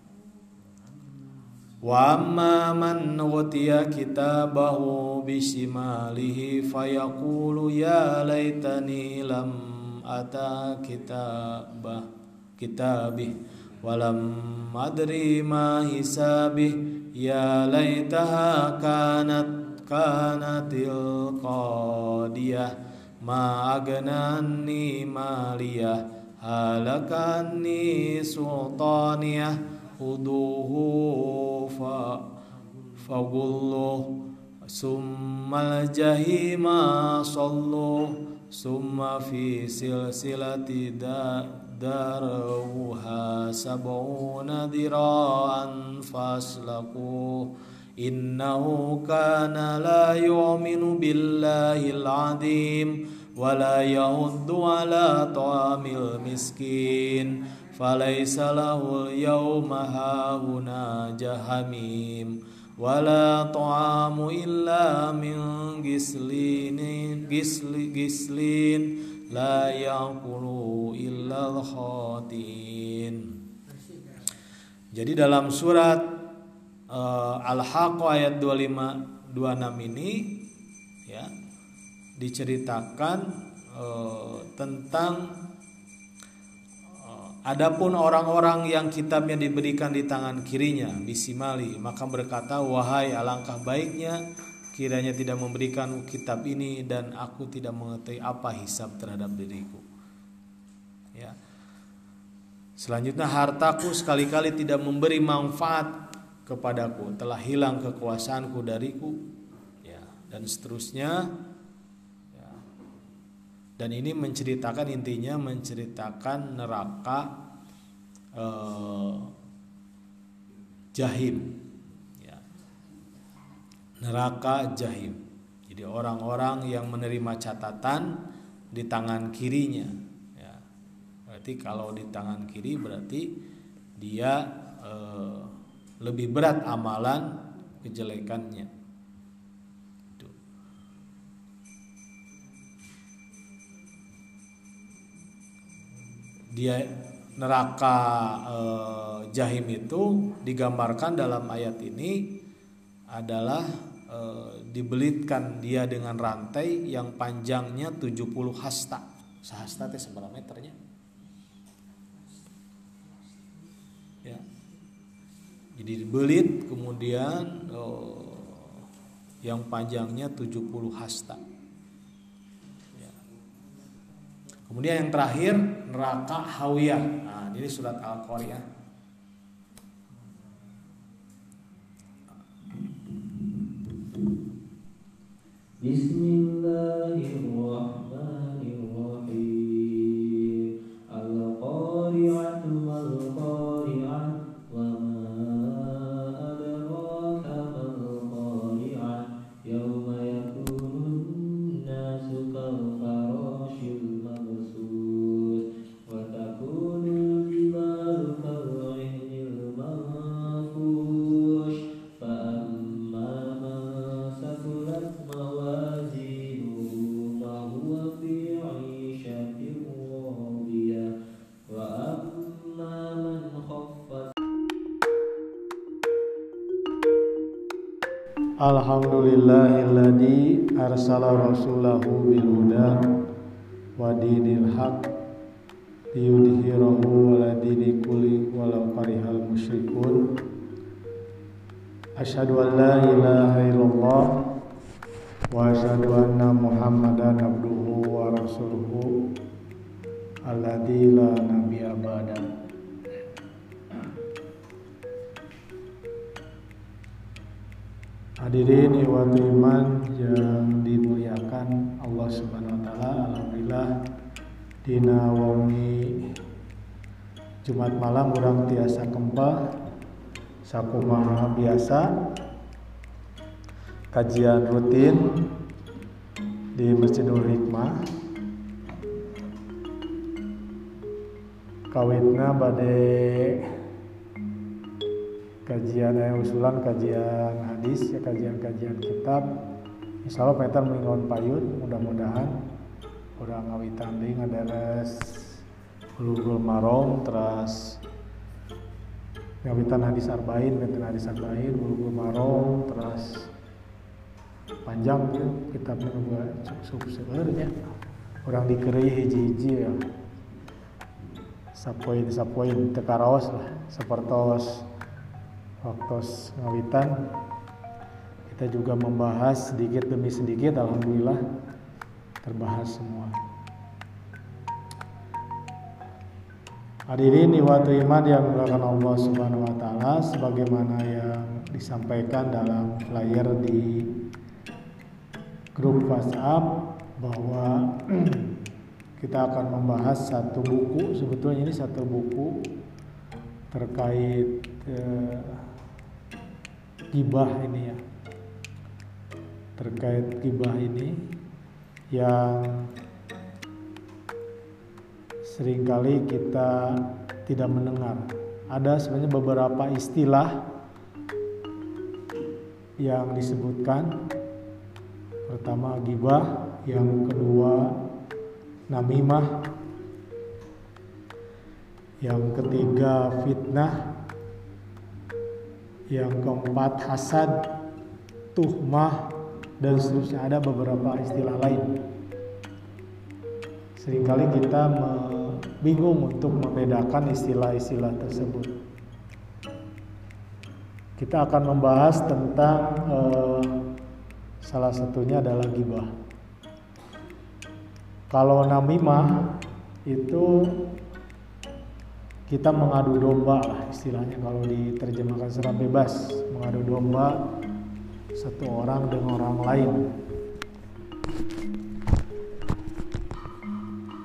Speaker 1: Wa amma man utiya kitabahu bisimalihi fayaqulu ya laitani lam ata kitabah kitabih walam adri ma hisabih. Ya laitaha kanat kanatil ma agnani maliyah halakani sultaniyah خذوه فغلوه ثم الجحيم صلوه ثم في سلسلة داروها سبعون ذراعا فاسلكوه إنه كان لا يؤمن بالله العظيم ولا يهد على طعام المسكين. Falaysa lahu al-yawma hahuna jahamim wala ta'amu illa min gislin gisli gislin la yaqulu illa khatin jadi dalam surat uh, Al-Haqq ayat 25 26 ini ya diceritakan uh, tentang Adapun orang-orang yang kitabnya diberikan di tangan kirinya bisimali maka berkata wahai alangkah baiknya kiranya tidak memberikan kitab ini dan aku tidak mengetahui apa hisab terhadap diriku. Ya. Selanjutnya hartaku sekali-kali tidak memberi manfaat kepadaku, telah hilang kekuasaanku dariku. Ya, dan seterusnya dan ini menceritakan intinya menceritakan neraka eh, jahim ya. neraka jahim jadi orang-orang yang menerima catatan di tangan kirinya ya. berarti kalau di tangan kiri berarti dia eh, lebih berat amalan kejelekannya dia neraka eh, jahim itu digambarkan dalam ayat ini adalah eh, dibelitkan dia dengan rantai yang panjangnya 70 hasta. Sahasta teh seberapa meternya? Ya. Jadi dibelit kemudian eh, yang panjangnya 70 hasta. Kemudian yang terakhir neraka hawiyah. Nah, ini surat Al-Qari'ah.
Speaker 2: Bismillahirrahmanirrahim.
Speaker 1: Dinil haq liyudhhirahu ala dini kulli walau karihal musyrikun. Asyhadu an la ilaha illallah wa asyhadu anna Muhammadan abduhu wa rasuluhu alladzi la nabiyya ba'da. Hadirin iwan iman dina wangi Jumat malam urang tiasa kempa sakumaha biasa. Kajian rutin di Masjidul Hikmah. Kawitna badai kajian yang usulan kajian hadis ya kajian-kajian kitab. Insya Allah Peter mengingon payun mudah-mudahan udah ngawitan ding ngadares Bulughul Marom terus ngawitan hadis arba'in ngawitan hadis arba'in Bulughul Marom terus panjang tuh kitabnya gua cukup sebenarnya orang dikeri hiji-hiji ya. Sapoin sapoin tekaros lah sepertos waktu ngawitan. Kita juga membahas sedikit demi sedikit alhamdulillah terbahas semua. Hadirin waktu iman yang melakukan Allah Subhanahu wa taala sebagaimana yang disampaikan dalam flyer di grup WhatsApp bahwa kita akan membahas satu buku. Sebetulnya ini satu buku terkait eh, ini ya. Terkait gibah ini yang sering kali kita tidak mendengar. Ada sebenarnya beberapa istilah yang disebutkan. Pertama gibah yang kedua namimah yang ketiga fitnah yang keempat hasad, tuhmah dan seterusnya ada beberapa istilah lain. Seringkali kita bingung untuk membedakan istilah-istilah tersebut. Kita akan membahas tentang eh, salah satunya adalah gibah. Kalau namimah itu kita mengadu domba lah istilahnya kalau diterjemahkan secara bebas mengadu domba satu orang dengan orang lain.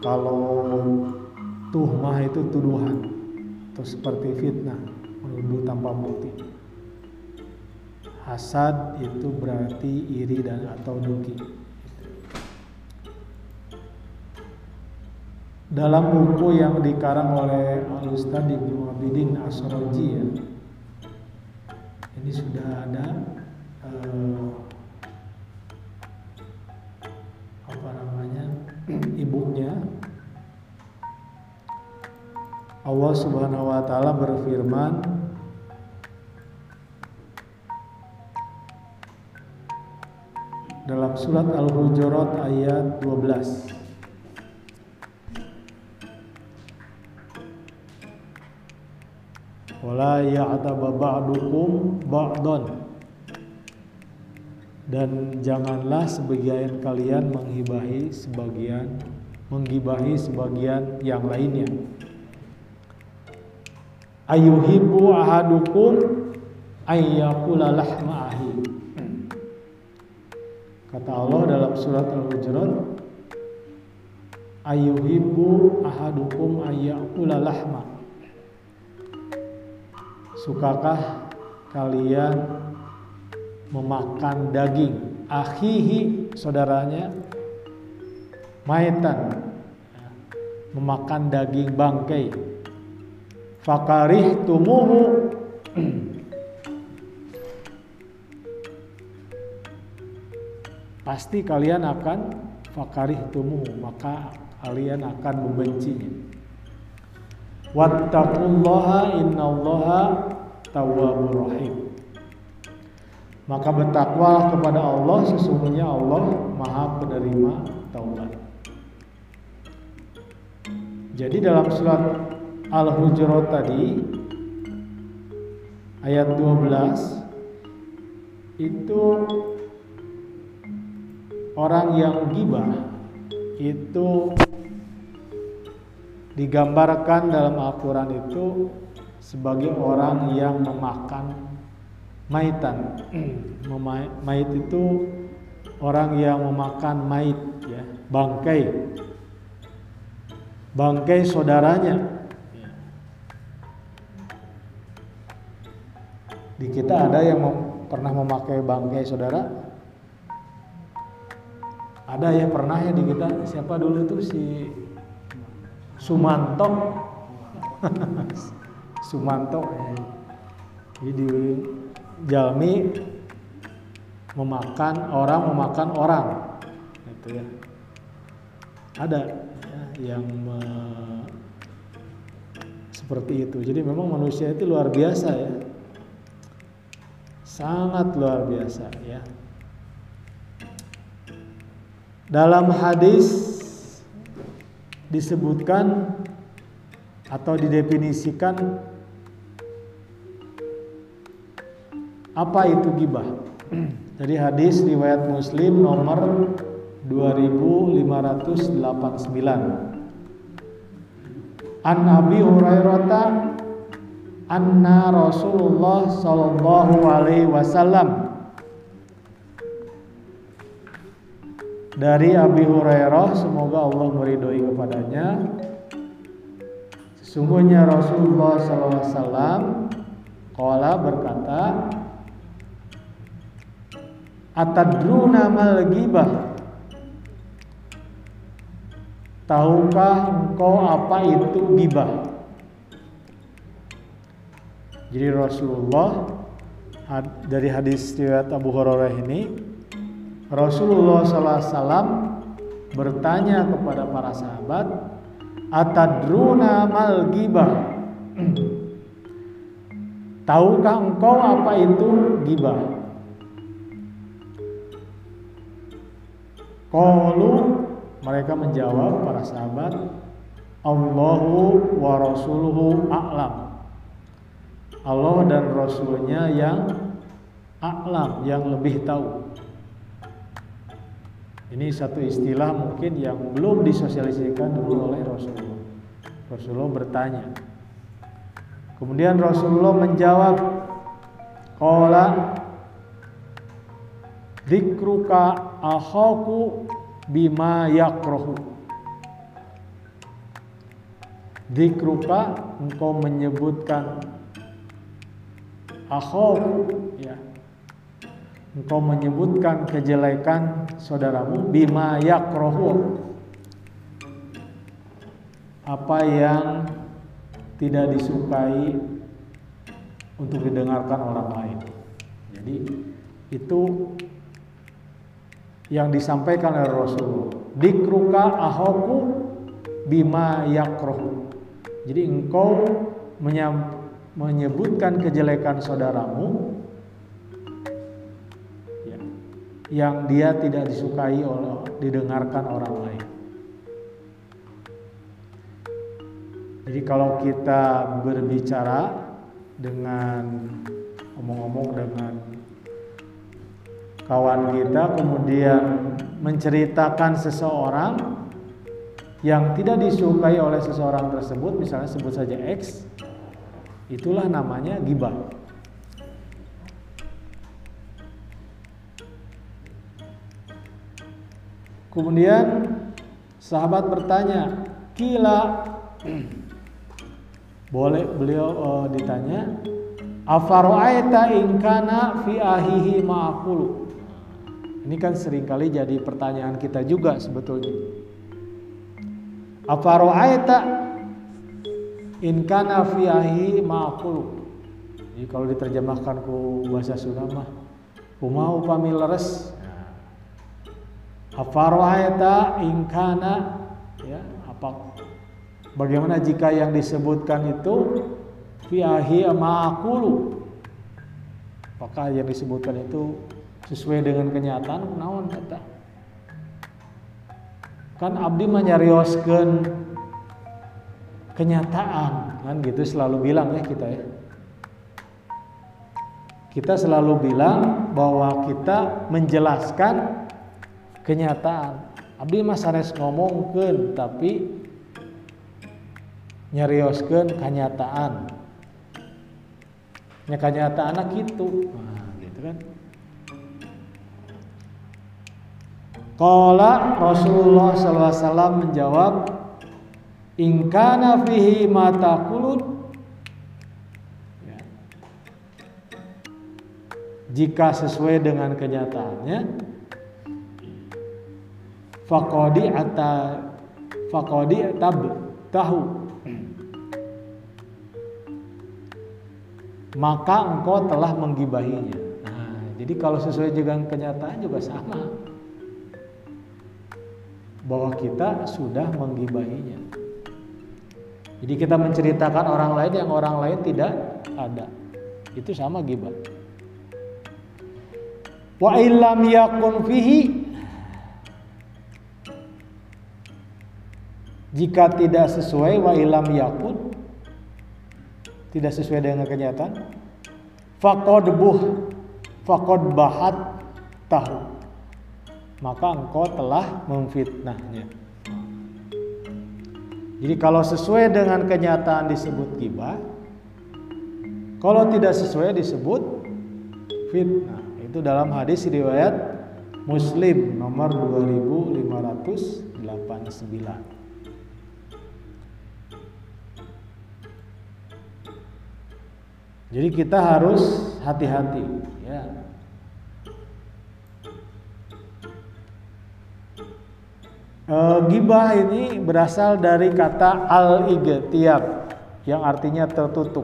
Speaker 1: Kalau tuhmah itu tuduhan atau seperti fitnah menuduh tanpa bukti. Hasad itu berarti iri dan atau dengki dalam buku yang dikarang oleh Al Ustadz Ibnu Abidin Asroji ya ini sudah ada eh, apa namanya ibunya. Allah Subhanahu wa taala berfirman dalam surat Al-Hujurat ayat 12 wala ya'taba ba'dukum ba'don dan janganlah sebagian kalian menghibahi sebagian menghibahi sebagian yang lainnya. Ayuhibbu ahadukum ayyakula lahma ahi. Kata Allah dalam surat al-hujurat ayuhibbu ahadukum ayyakula lahma. Sukakah kalian memakan daging. Akhihi saudaranya maitan. Memakan daging bangkai. Fakarih tumuhu pasti kalian akan fakarih tumuhu maka kalian akan membencinya. Wattaqullaha innallaha tawwabur rahim. Maka bertakwalah kepada Allah sesungguhnya Allah Maha penerima taubat. Jadi dalam surat Al-Hujurat tadi ayat 12 itu orang yang gibah itu digambarkan dalam Al-Quran itu sebagai orang yang memakan maitan. Mait itu orang yang memakan mait ya, bangkai. Bangkai saudaranya. Di kita ada yang mem pernah memakai bangkai saudara? Ada ya pernah ya di kita. Siapa dulu itu si Sumanto? Sumanto. Jadi jalmi memakan orang memakan orang. Gitu ya. Ada ya, yang me, seperti itu. Jadi memang manusia itu luar biasa ya. Sangat luar biasa ya. Dalam hadis disebutkan atau didefinisikan Apa itu gibah? Dari hadis riwayat Muslim nomor 2589. An Abi Hurairah anna Rasulullah sallallahu alaihi wasallam dari Abi Hurairah semoga Allah meridhoi kepadanya sesungguhnya Rasulullah sallallahu alaihi wasallam berkata Atadruna mal gibah Tahukah engkau apa itu gibah? Jadi Rasulullah dari hadis riwayat Abu Hurairah ini Rasulullah SAW bertanya kepada para sahabat Atadruna mal gibah Tahukah engkau apa itu gibah? Qalu mereka menjawab para sahabat Allahu wa rasuluhu a'lam. Allah dan rasulnya yang a'lam, yang lebih tahu. Ini satu istilah mungkin yang belum disosialisasikan dulu oleh Rasulullah. Rasulullah bertanya. Kemudian Rasulullah menjawab, Qala Dikruka ahoku bima yakrohu Dikruka engkau menyebutkan. Ahoku ya. Engkau menyebutkan kejelekan saudaramu bima yakrohu apa yang tidak disukai untuk didengarkan orang lain. Jadi itu yang disampaikan oleh Rasulullah. Dikruka ahoku bima yakroh. Jadi engkau menyebutkan kejelekan saudaramu ya, yang dia tidak disukai oleh didengarkan orang lain. Jadi kalau kita berbicara dengan omong-omong dengan kawan kita kemudian menceritakan seseorang yang tidak disukai oleh seseorang tersebut misalnya sebut saja X itulah namanya gibah. Kemudian sahabat bertanya kila? Boleh beliau uh, ditanya afaroaita ingkana fi ahihi ma'akulu ini kan sering kali jadi pertanyaan kita juga sebetulnya. Apa ro'aita in kana fiahi ma'akulu. Jadi kalau diterjemahkan ku bahasa Sunda mah umau pamileres. Apa ro'aita in kana ya apa bagaimana jika yang disebutkan itu fiahi ma'akulu apakah yang disebutkan itu sesuai dengan kenyataan naon kata? Kan abdi menyarioskan kenyataan kan gitu selalu bilang ya kita ya. Kita selalu bilang bahwa kita menjelaskan kenyataan. Abdi mah sanes ngomongkeun tapi nyarioskeun kenyataan. Nya kenyataan gitu. Nah, gitu kan Qala Rasulullah SAW menjawab Ingkana fihi mata kulut ya. Jika sesuai dengan kenyataannya Fakodi ata Fakodi tab tahu. Maka engkau telah menggibahinya. Nah jadi kalau sesuai dengan kenyataan juga sama bahwa kita sudah menggibahinya. Jadi kita menceritakan orang lain yang orang lain tidak ada. Itu sama gibah. Wa illam yakun fihi jika tidak sesuai wa illam yakun tidak sesuai dengan kenyataan faqad buh faqad bahat tahu maka engkau telah memfitnahnya. Jadi kalau sesuai dengan kenyataan disebut gibah, kalau tidak sesuai disebut fitnah. Itu dalam hadis riwayat Muslim nomor 2589. Jadi kita harus hati-hati ya. E, gibah ini berasal dari kata al tiap yang artinya tertutup,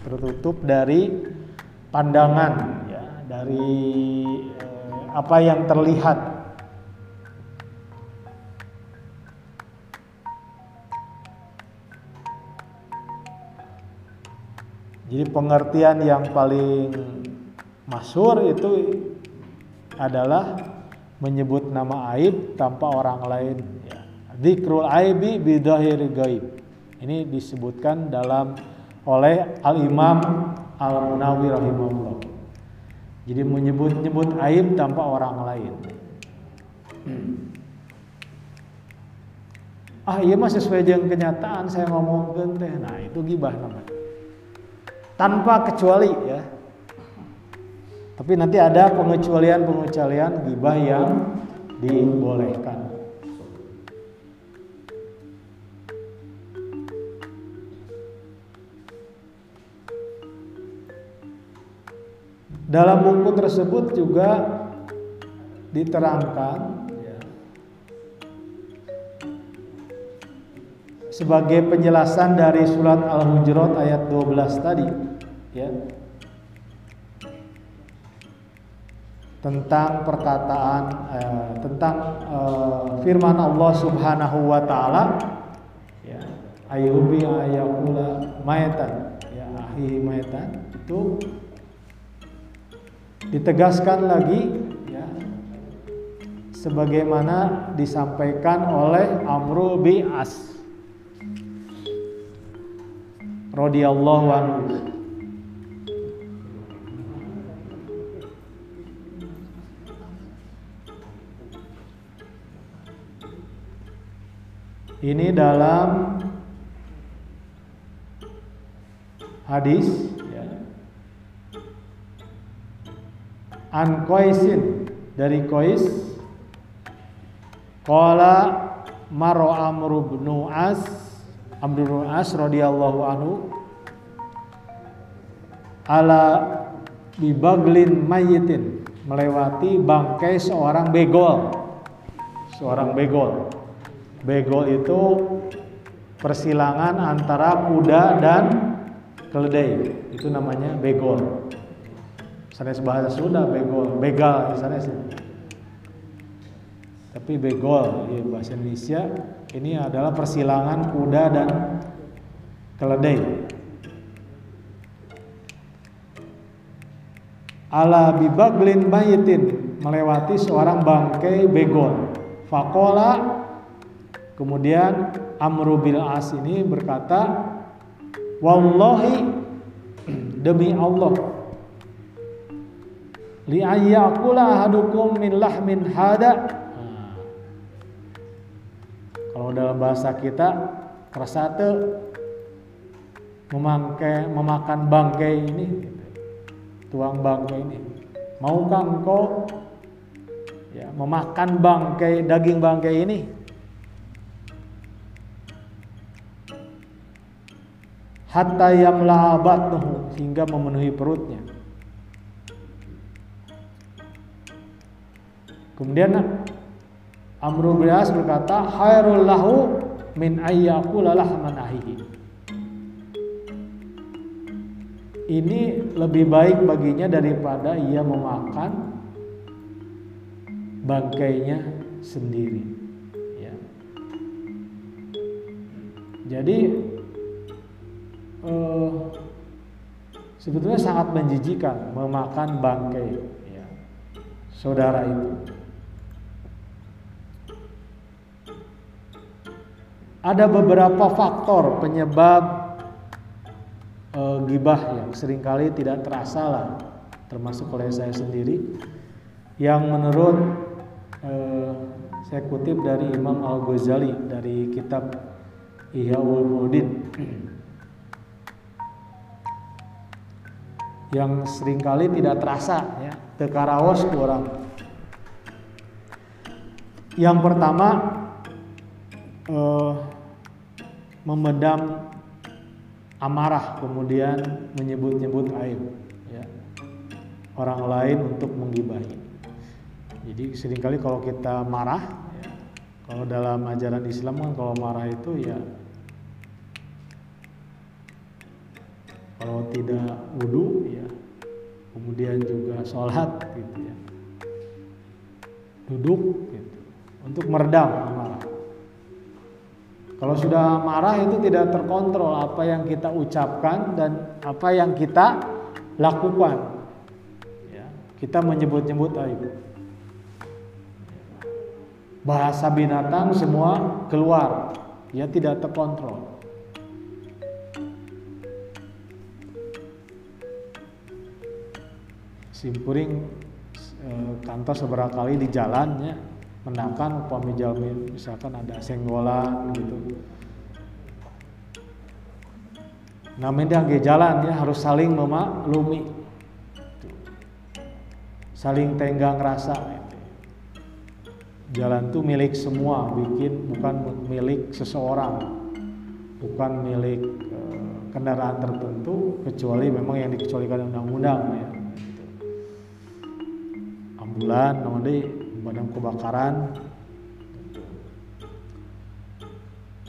Speaker 1: tertutup dari pandangan, ya, dari e, apa yang terlihat. Jadi pengertian yang paling masyur itu adalah menyebut nama aib tanpa orang lain ya. Dzikrul aibi bidahiri gaib. Ini disebutkan dalam oleh Al-Imam Al-Munawi rahimahullah. Jadi menyebut-nyebut aib tanpa orang lain. Ah iya mah sesuai dengan kenyataan saya ngomongkan teh. Nah, itu gibah namanya. Tanpa kecuali ya. Tapi nanti ada pengecualian-pengecualian gibah yang dibolehkan. Dalam buku tersebut juga diterangkan sebagai penjelasan dari surat Al-Hujurat ayat 12 tadi ya tentang perkataan eh, tentang eh, firman Allah Subhanahu wa taala. Ya ayubi ayakula maitan ya ahi maitan itu ditegaskan lagi ya sebagaimana disampaikan oleh Amru bi As radhiyallahu anhu Ini dalam hadis ya. An Qaisin dari Qais Qala Maro Amr bin As Amr As radhiyallahu anhu ala bibaglin mayitin melewati bangkai seorang begol seorang begol Begol itu persilangan antara kuda dan keledai. Itu namanya begol. Sanes bahasa Sunda begol, begal sanes. Tapi begol ya bahasa Indonesia ini adalah persilangan kuda dan keledai. ala bibaglin mayitin melewati seorang bangkai begol. Fakola kemudian Amru bil As ini berkata, Wallahi demi Allah li ayyakula ahadukum min lahmin hada. Nah, kalau dalam bahasa kita kersate memangkai memakan bangkai ini tuang bangkai ini. Maukah engkau ya memakan bangkai daging bangkai ini hatta yamla batnuhu hingga memenuhi perutnya kemudian Amru bin As berkata khairul lahu min ayyakula lahman ahihi ini lebih baik baginya daripada ia memakan bangkainya sendiri. Ya. Jadi eh, sebetulnya sangat menjijikan memakan bangkai ya, saudara itu. Ada beberapa faktor penyebab e, gibah yang sering kali tidak terasa lah termasuk oleh saya sendiri yang menurut e, saya kutip dari Imam Al Ghazali dari kitab Ihya Ulumuddin yang sering kali tidak terasa ya tekarawas orang yang pertama eh, memendam amarah kemudian menyebut-nyebut aib ya. orang lain untuk menggibahi. Jadi sering kali kalau kita marah, ya, kalau dalam ajaran Islam kan kalau marah itu ya kalau tidak wudhu ya kemudian juga sholat gitu ya duduk gitu untuk meredam amarah kalau sudah marah itu tidak terkontrol apa yang kita ucapkan dan apa yang kita lakukan. Ya, kita menyebut-nyebut aib. Bahasa binatang semua keluar, ya tidak terkontrol. Simpuring eh, kantor seberapa kali di jalannya menakan upami jalmi misalkan ada senggolan gitu. Namanya dia jalan ya harus saling memaklumi. Saling tenggang rasa. Jalan itu milik semua bikin bukan milik seseorang. Bukan milik e, kendaraan tertentu kecuali memang yang dikecualikan undang-undang ya ambulan namanya pemadam kebakaran.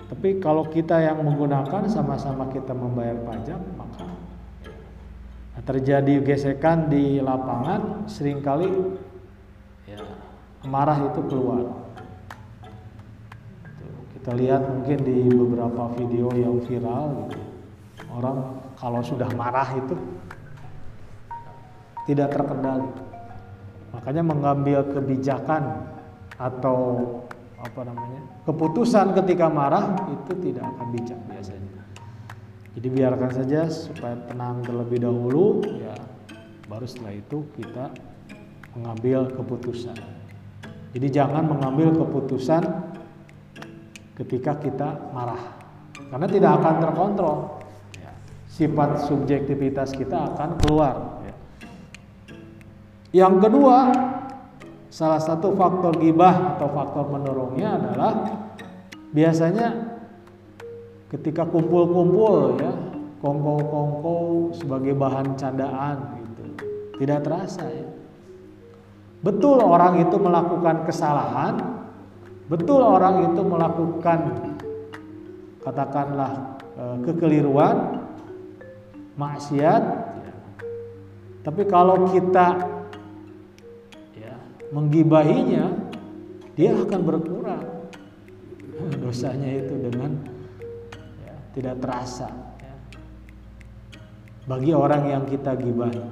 Speaker 1: Tapi kalau kita yang menggunakan sama-sama kita membayar pajak, maka terjadi gesekan di lapangan sering kali ya, marah itu keluar. Kita lihat mungkin di beberapa video yang viral gitu. Orang kalau sudah marah itu tidak terkendali Makanya mengambil kebijakan atau apa namanya keputusan ketika marah itu tidak akan bijak biasanya. Jadi biarkan saja supaya tenang terlebih dahulu ya baru setelah itu kita mengambil keputusan. Jadi jangan mengambil keputusan ketika kita marah karena tidak akan terkontrol. Ya, sifat subjektivitas kita akan keluar yang kedua, salah satu faktor gibah atau faktor mendorongnya adalah biasanya ketika kumpul-kumpul ya, kongko-kongko sebagai bahan candaan gitu. Tidak terasa ya. Betul orang itu melakukan kesalahan, betul orang itu melakukan katakanlah eh, kekeliruan, maksiat. Ya. Tapi kalau kita menggibahinya, dia akan berkurang dosanya itu dengan ya, tidak terasa ya. bagi orang yang kita gibahi.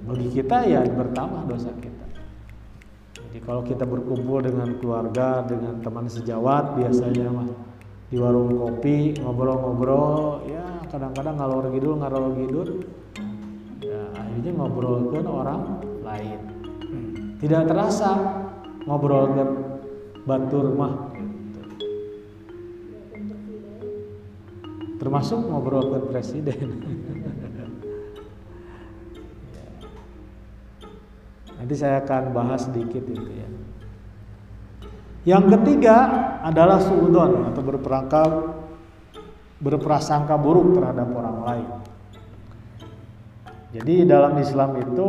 Speaker 1: bagi kita ya bertambah dosa kita. Jadi kalau kita berkumpul dengan keluarga, dengan teman sejawat biasanya mah di warung kopi ngobrol-ngobrol ya kadang-kadang ngalor ngidul ngalor ngidul ya akhirnya ngobrolkan orang lain tidak terasa ngobrolkan batur mah gitu. termasuk ngobrolkan presiden nanti saya akan bahas sedikit itu ya yang ketiga adalah suudon atau berperangkap berprasangka buruk terhadap orang lain. Jadi dalam Islam itu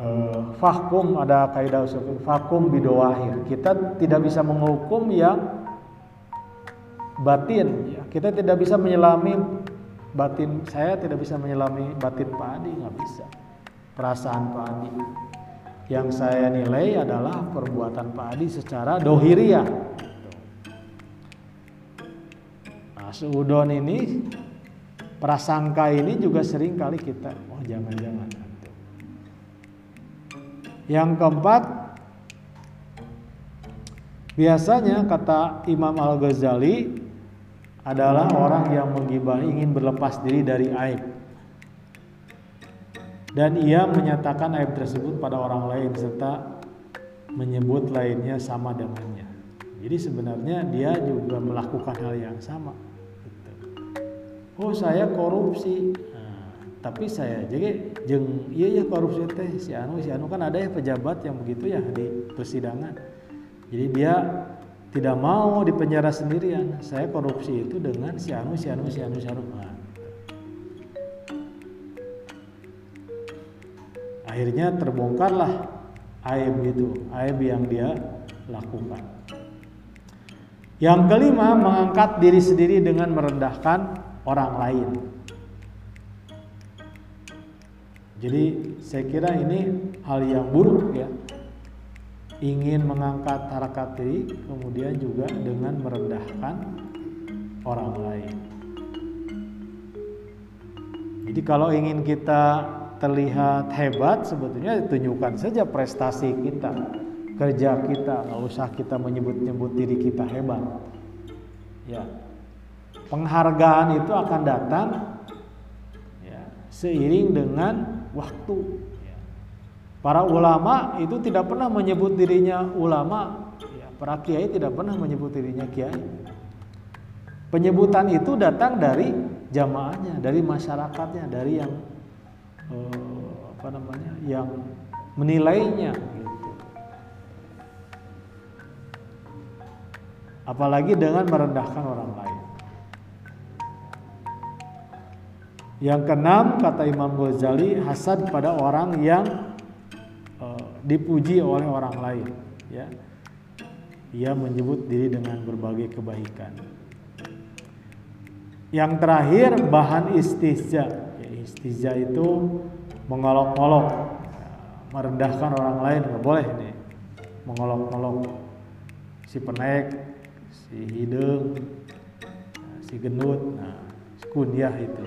Speaker 1: eh, fahkum ada kaidah usul fahkum bidowahir. Kita tidak bisa menghukum yang batin. Ya. Kita tidak bisa menyelami batin saya tidak bisa menyelami batin Pak Adi nggak bisa. Perasaan Pak Adi yang saya nilai adalah perbuatan Pak Adi secara dohiriah. Nah, seudon ini prasangka ini juga sering kali kita, oh jangan-jangan. Yang keempat, biasanya kata Imam Al Ghazali adalah orang yang menggibah ingin berlepas diri dari aib dan ia menyatakan aib tersebut pada orang lain serta menyebut lainnya sama dengannya. Jadi sebenarnya dia juga melakukan hal yang sama. Gitu. Oh saya korupsi, tapi saya jadi jeng iya ya korupsi teh si anu si anu kan ada ya pejabat yang begitu ya di persidangan. Jadi dia tidak mau di penjara sendirian. Saya korupsi itu dengan si anu si anu si anu si anu. Nah, akhirnya terbongkarlah aib itu aib yang dia lakukan yang kelima mengangkat diri sendiri dengan merendahkan orang lain jadi saya kira ini hal yang buruk ya. Ingin mengangkat harakat diri kemudian juga dengan merendahkan orang lain. Jadi kalau ingin kita terlihat hebat sebetulnya tunjukkan saja prestasi kita kerja kita. Nggak usah kita menyebut-nyebut diri kita hebat. Ya penghargaan itu akan datang ya, seiring dengan waktu. Para ulama itu tidak pernah menyebut dirinya ulama. Para kiai tidak pernah menyebut dirinya kiai. Penyebutan itu datang dari jamaahnya dari masyarakatnya dari yang eh, apa namanya yang menilainya. Apalagi dengan merendahkan orang lain yang keenam kata Imam Ghazali hasad pada orang yang eh, dipuji oleh orang lain ya. Ia menyebut diri dengan berbagai kebaikan. Yang terakhir bahan istihza Istizah itu mengolok-olok, merendahkan orang lain nggak boleh nih, mengolok-olok. Si penek, si hidung, si gendut, nah, si kunyah itu.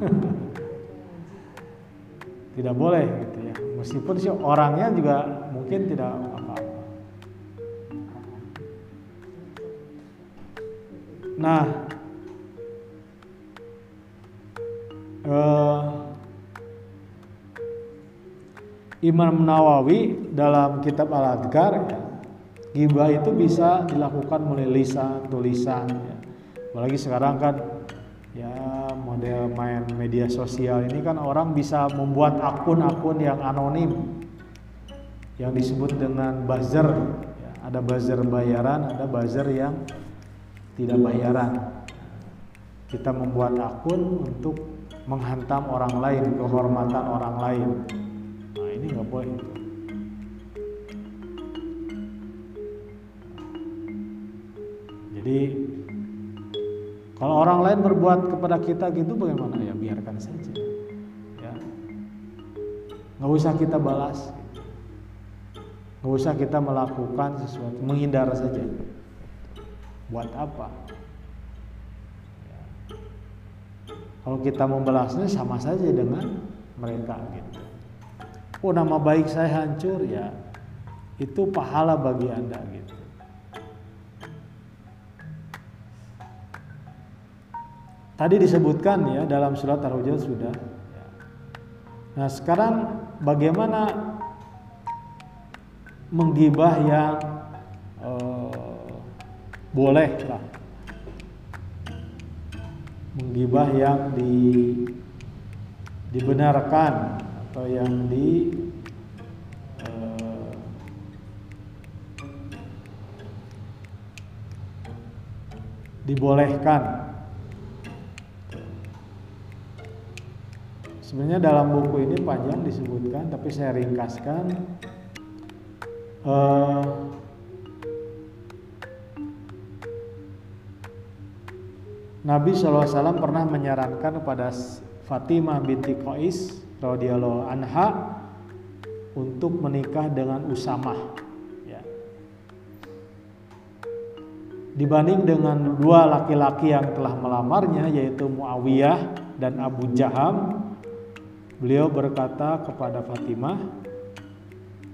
Speaker 1: tidak boleh gitu ya. Meskipun si orangnya juga mungkin tidak apa-apa. Nah, uh, Imam Nawawi dalam kitab Al-Adhkar ya, gibah itu bisa dilakukan melalui lisan, tulisan ya. Apalagi sekarang kan ya model main media sosial ini kan orang bisa membuat akun-akun yang anonim yang disebut dengan buzzer ya. ada buzzer bayaran ada buzzer yang tidak bayaran kita membuat akun untuk menghantam orang lain, kehormatan orang lain. Nah ini nggak boleh. Jadi kalau orang lain berbuat kepada kita gitu bagaimana ya biarkan saja. Ya. Nggak usah kita balas. Nggak usah kita melakukan sesuatu, menghindar saja. Buat apa? Kalau kita membalasnya sama saja dengan mereka gitu. Oh nama baik saya hancur ya, itu pahala bagi anda gitu. Tadi disebutkan ya dalam surat Ar-Hujurat sudah. Nah sekarang bagaimana menggibah yang uh, boleh lah menggibah yang di dibenarkan atau yang di uh, dibolehkan Sebenarnya dalam buku ini panjang disebutkan, tapi saya ringkaskan. Uh, Nabi SAW pernah menyarankan kepada Fatimah binti Qais radhiyallahu anha untuk menikah dengan Usamah. Ya. Dibanding dengan dua laki-laki yang telah melamarnya yaitu Muawiyah dan Abu Jaham, Beliau berkata kepada Fatimah,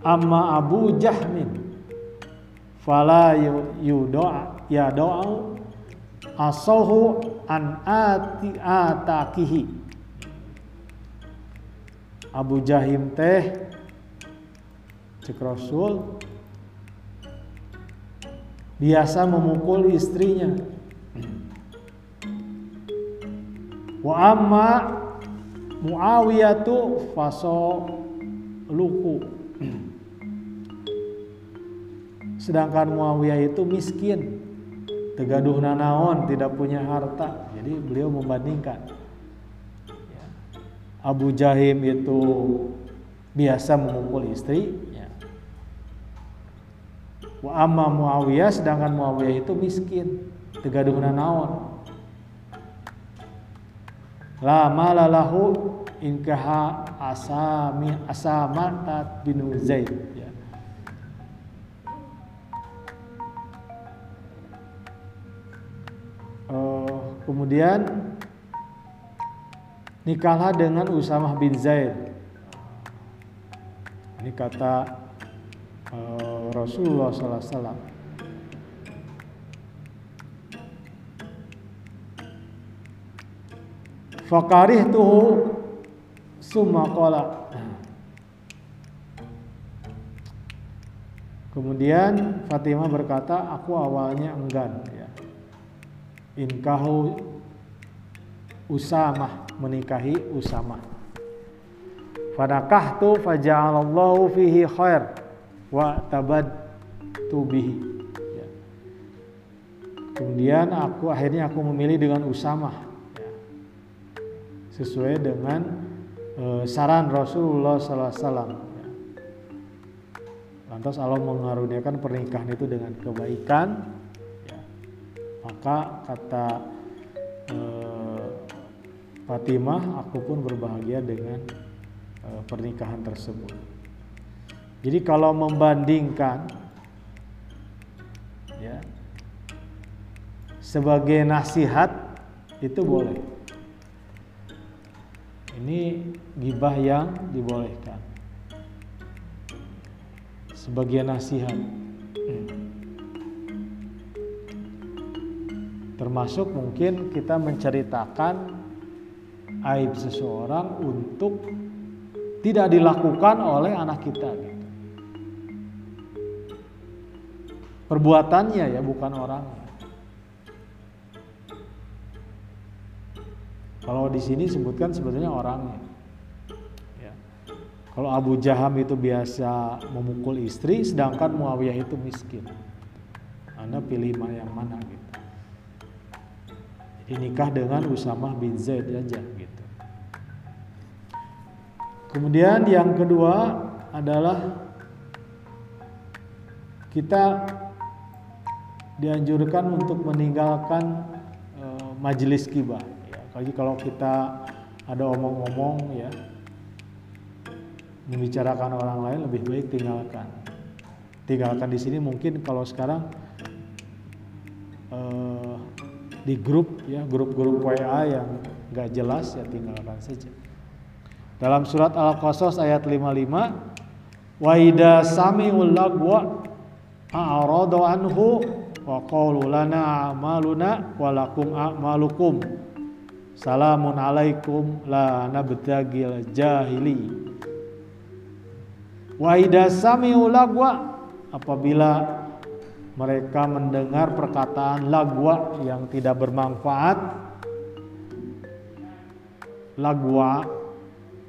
Speaker 1: "Amma Abu Jahmin fala yudoa ya doa asohu an ati atakihi." Abu Jahim teh cek Rasul biasa memukul istrinya. Wa amma Muawiyah tuh faso luku. Sedangkan Muawiyah itu miskin, tegaduh nanaon, tidak punya harta. Jadi beliau membandingkan. Ya. Abu Jahim itu biasa memukul istri. Ya. Wa amma Muawiyah, sedangkan Muawiyah itu miskin, tegaduh nanaon la malalahu inkaha asami asamatat bin Zaid. Ya. Uh, kemudian nikahlah dengan Usamah bin Zaid. Ini kata uh, Rasulullah Sallallahu Alaihi Wasallam Fakarih tuh summa qala. Kemudian Fatimah berkata, aku awalnya enggan ya. Inkahu Usamah menikahi Usamah. Fadakahtu faja'alallahu fihi khair wa tabad tubihi. Ya. Kemudian aku akhirnya aku memilih dengan Usamah sesuai dengan e, saran Rasulullah SAW. Lantas Allah mengaruniakan pernikahan itu dengan kebaikan, ya. maka kata e, Fatimah, aku pun berbahagia dengan e, pernikahan tersebut. Jadi kalau membandingkan, ya, sebagai nasihat itu boleh ini gibah yang dibolehkan. Sebagian nasihat. Termasuk mungkin kita menceritakan aib seseorang untuk tidak dilakukan oleh anak kita. Perbuatannya ya bukan orangnya. Kalau di sini sebutkan sebetulnya orangnya. Ya. Kalau Abu Jaham itu biasa memukul istri, sedangkan Muawiyah itu miskin. Anda pilih mana yang mana gitu. Jadi dengan Usamah bin Zaid aja gitu. Kemudian yang kedua adalah kita dianjurkan untuk meninggalkan e, majelis kibah apalagi kalau kita ada omong-omong ya membicarakan orang lain lebih baik tinggalkan tinggalkan di sini mungkin kalau sekarang eh, di grup ya grup-grup WA yang nggak jelas ya tinggalkan saja. Dalam surat Al-Qasas ayat 55 wa idza sami'ul lagwa a'radu anhu wa qalu lana a'maluna wa lakum a'malukum salamun alaikum la nabtagil jahili. Wa idza sami'ul lagwa apabila mereka mendengar perkataan lagwa yang tidak bermanfaat lagwa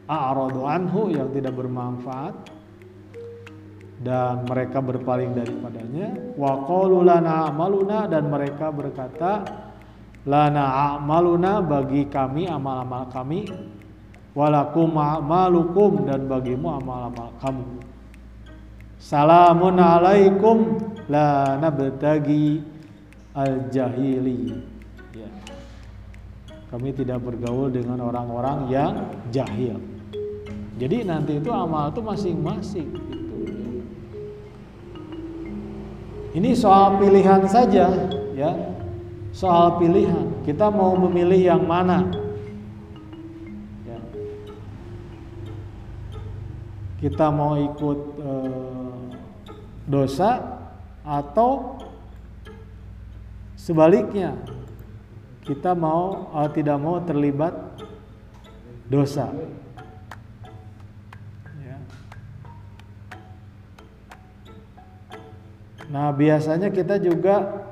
Speaker 1: a'radu anhu yang tidak bermanfaat dan mereka berpaling daripadanya wa qalu lana amaluna dan mereka berkata lana amaluna bagi kami amal-amal kami walakum amalukum dan bagimu amal-amal kamu salamun alaikum la nabtagi al jahili ya. kami tidak bergaul dengan orang-orang yang jahil jadi nanti itu amal itu masing-masing gitu. Ini soal pilihan saja ya. Soal pilihan. Kita mau memilih yang mana? Ya. Kita mau ikut eh, dosa atau sebaliknya kita mau uh, tidak mau terlibat dosa. Ya. Nah biasanya kita juga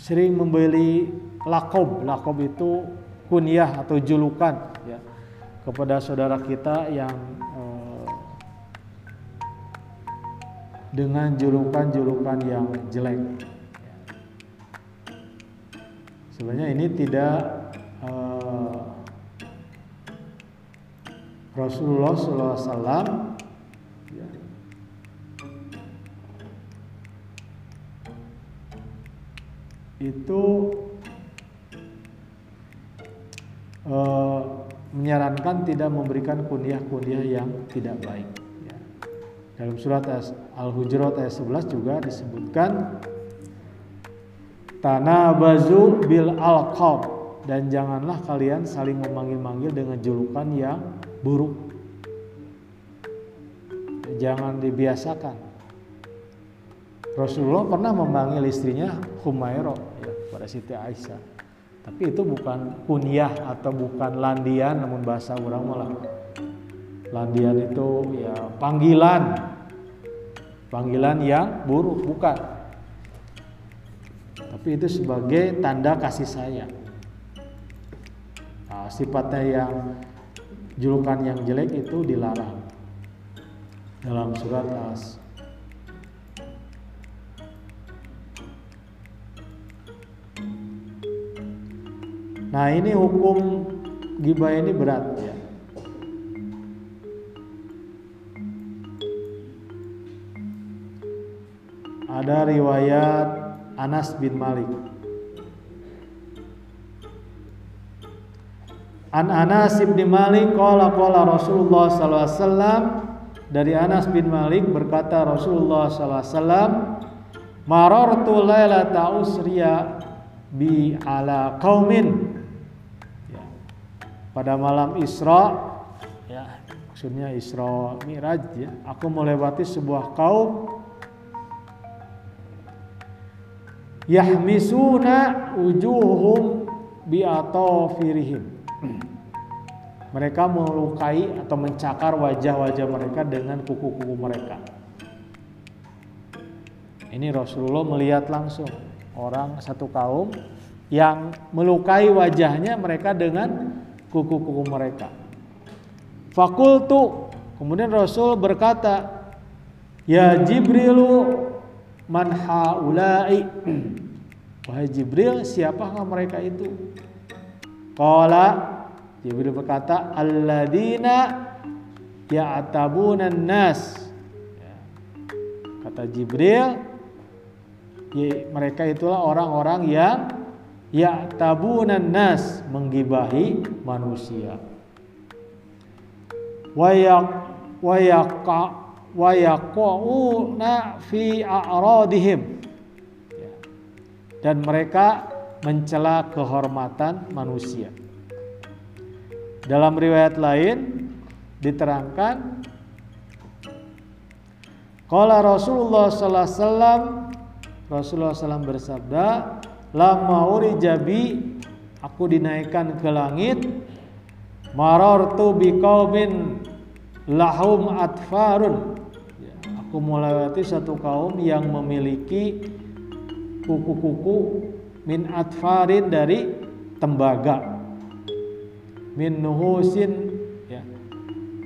Speaker 1: sering membeli lakob, lakob itu kunyah atau julukan ya kepada saudara kita yang eh, dengan julukan-julukan yang jelek. Sebenarnya ini tidak eh, Rasulullah SAW itu eh, menyarankan tidak memberikan kunyah-kunyah yang tidak baik. Ya. Dalam surat Al-Hujurat ayat 11 juga disebutkan tanabazu bil alqab dan janganlah kalian saling memanggil-manggil dengan julukan yang buruk. Jangan dibiasakan. Rasulullah pernah memanggil istrinya Humairo ya, pada Siti Aisyah. Tapi itu bukan kunyah atau bukan landian namun bahasa orang malah. Landian itu ya panggilan. Panggilan yang buruk bukan. Tapi itu sebagai tanda kasih sayang. Nah, sifatnya yang julukan yang jelek itu dilarang dalam surat As. Nah ini hukum gibah ini berat ya. Ada riwayat Anas bin Malik. An Anas bin Malik qala qala Rasulullah wasallam dari Anas bin Malik berkata Rasulullah sallallahu alaihi marartu lailata usriya bi ala qaumin. Pada malam Isra ya maksudnya Isra Mi'raj ya aku melewati sebuah kaum yahmisuna wujuhum bi atafirihim mereka melukai atau mencakar wajah-wajah mereka dengan kuku-kuku mereka. Ini Rasulullah melihat langsung orang satu kaum yang melukai wajahnya mereka dengan kuku-kuku mereka. Fakultu kemudian Rasul berkata, "Ya Jibrilu man haula'i?" Wahai Jibril, siapakah mereka itu? Qala Jibril berkata, "Alladzina ya'tabuna nas." Ya. Kata Jibril, mereka itulah orang-orang yang ya'tabuna nas, menggibahi manusia. Wayak wayaqa wayaqauna fi a'radihim. Ya. Dan mereka mencela kehormatan manusia. Dalam riwayat lain diterangkan Qala Rasulullah sallallahu alaihi wasallam Rasulullah SAW bersabda lama jabi aku dinaikkan ke langit. Marartu biqaumin lahum atfarun. Ya, aku melewati satu kaum yang memiliki kuku-kuku min atfarin dari tembaga. Min nuhusin ya.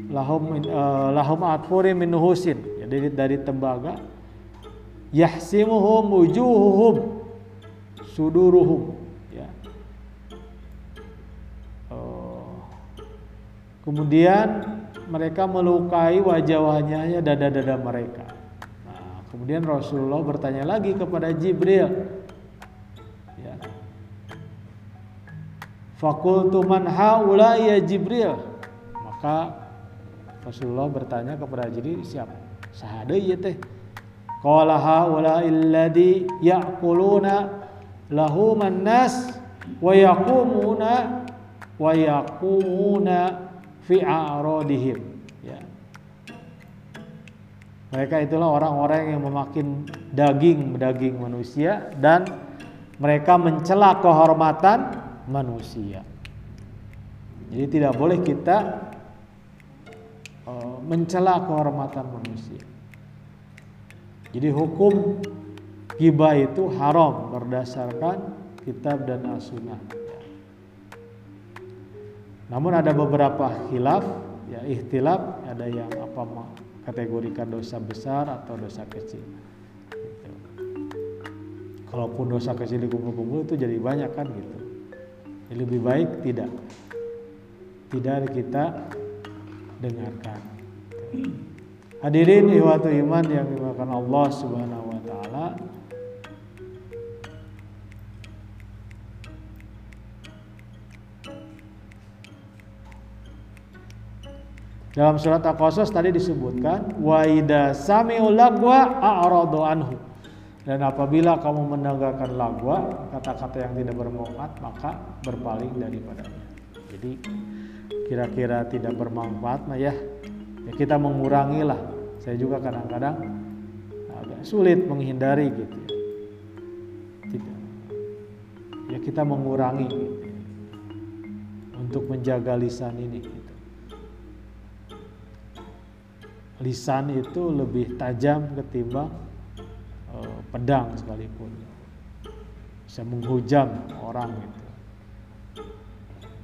Speaker 1: Lahum uh, lahum min nuhusin. Dari dari tembaga. Yahsimuhum wujuhuhum suduruhum. Ya. Oh. kemudian mereka melukai wajah-wajahnya dada-dada mereka. Nah, kemudian Rasulullah bertanya lagi kepada Jibril. Ya. Fakultu man haula ya Jibril. Maka Rasulullah bertanya kepada Jibril siapa sahada ya teh? Qala haula alladhi ya'kuluna lahuman nas wa yaqumuna wa yaqumuna fi a'radihim ya. Mereka itulah orang-orang yang memakin daging daging manusia dan mereka mencela kehormatan manusia. Jadi tidak boleh kita uh, mencela kehormatan manusia. Jadi hukum gibah itu haram berdasarkan kitab dan as-sunnah. Namun ada beberapa khilaf, ya ikhtilaf, ada yang apa kategorikan dosa besar atau dosa kecil. Gitu. Kalaupun dosa kecil dikumpul-kumpul itu jadi banyak kan gitu. Jadi lebih baik tidak, tidak kita dengarkan. Hadirin ihwatu iman yang dimakan Allah Subhanahu wa taala. Dalam surat Al-Qasas tadi disebutkan wa idza sami'u lagwa a'radu anhu. Dan apabila kamu mendengarkan lagwa, kata-kata yang tidak bermanfaat, maka berpaling daripadanya. Jadi kira-kira tidak bermanfaat nah ya, ya kita mengurangilah saya juga kadang-kadang agak sulit menghindari gitu ya. Tidak. Ya kita mengurangi gitu ya. untuk menjaga lisan ini. Gitu. Lisan itu lebih tajam ketimbang uh, pedang sekalipun. Bisa menghujam orang gitu.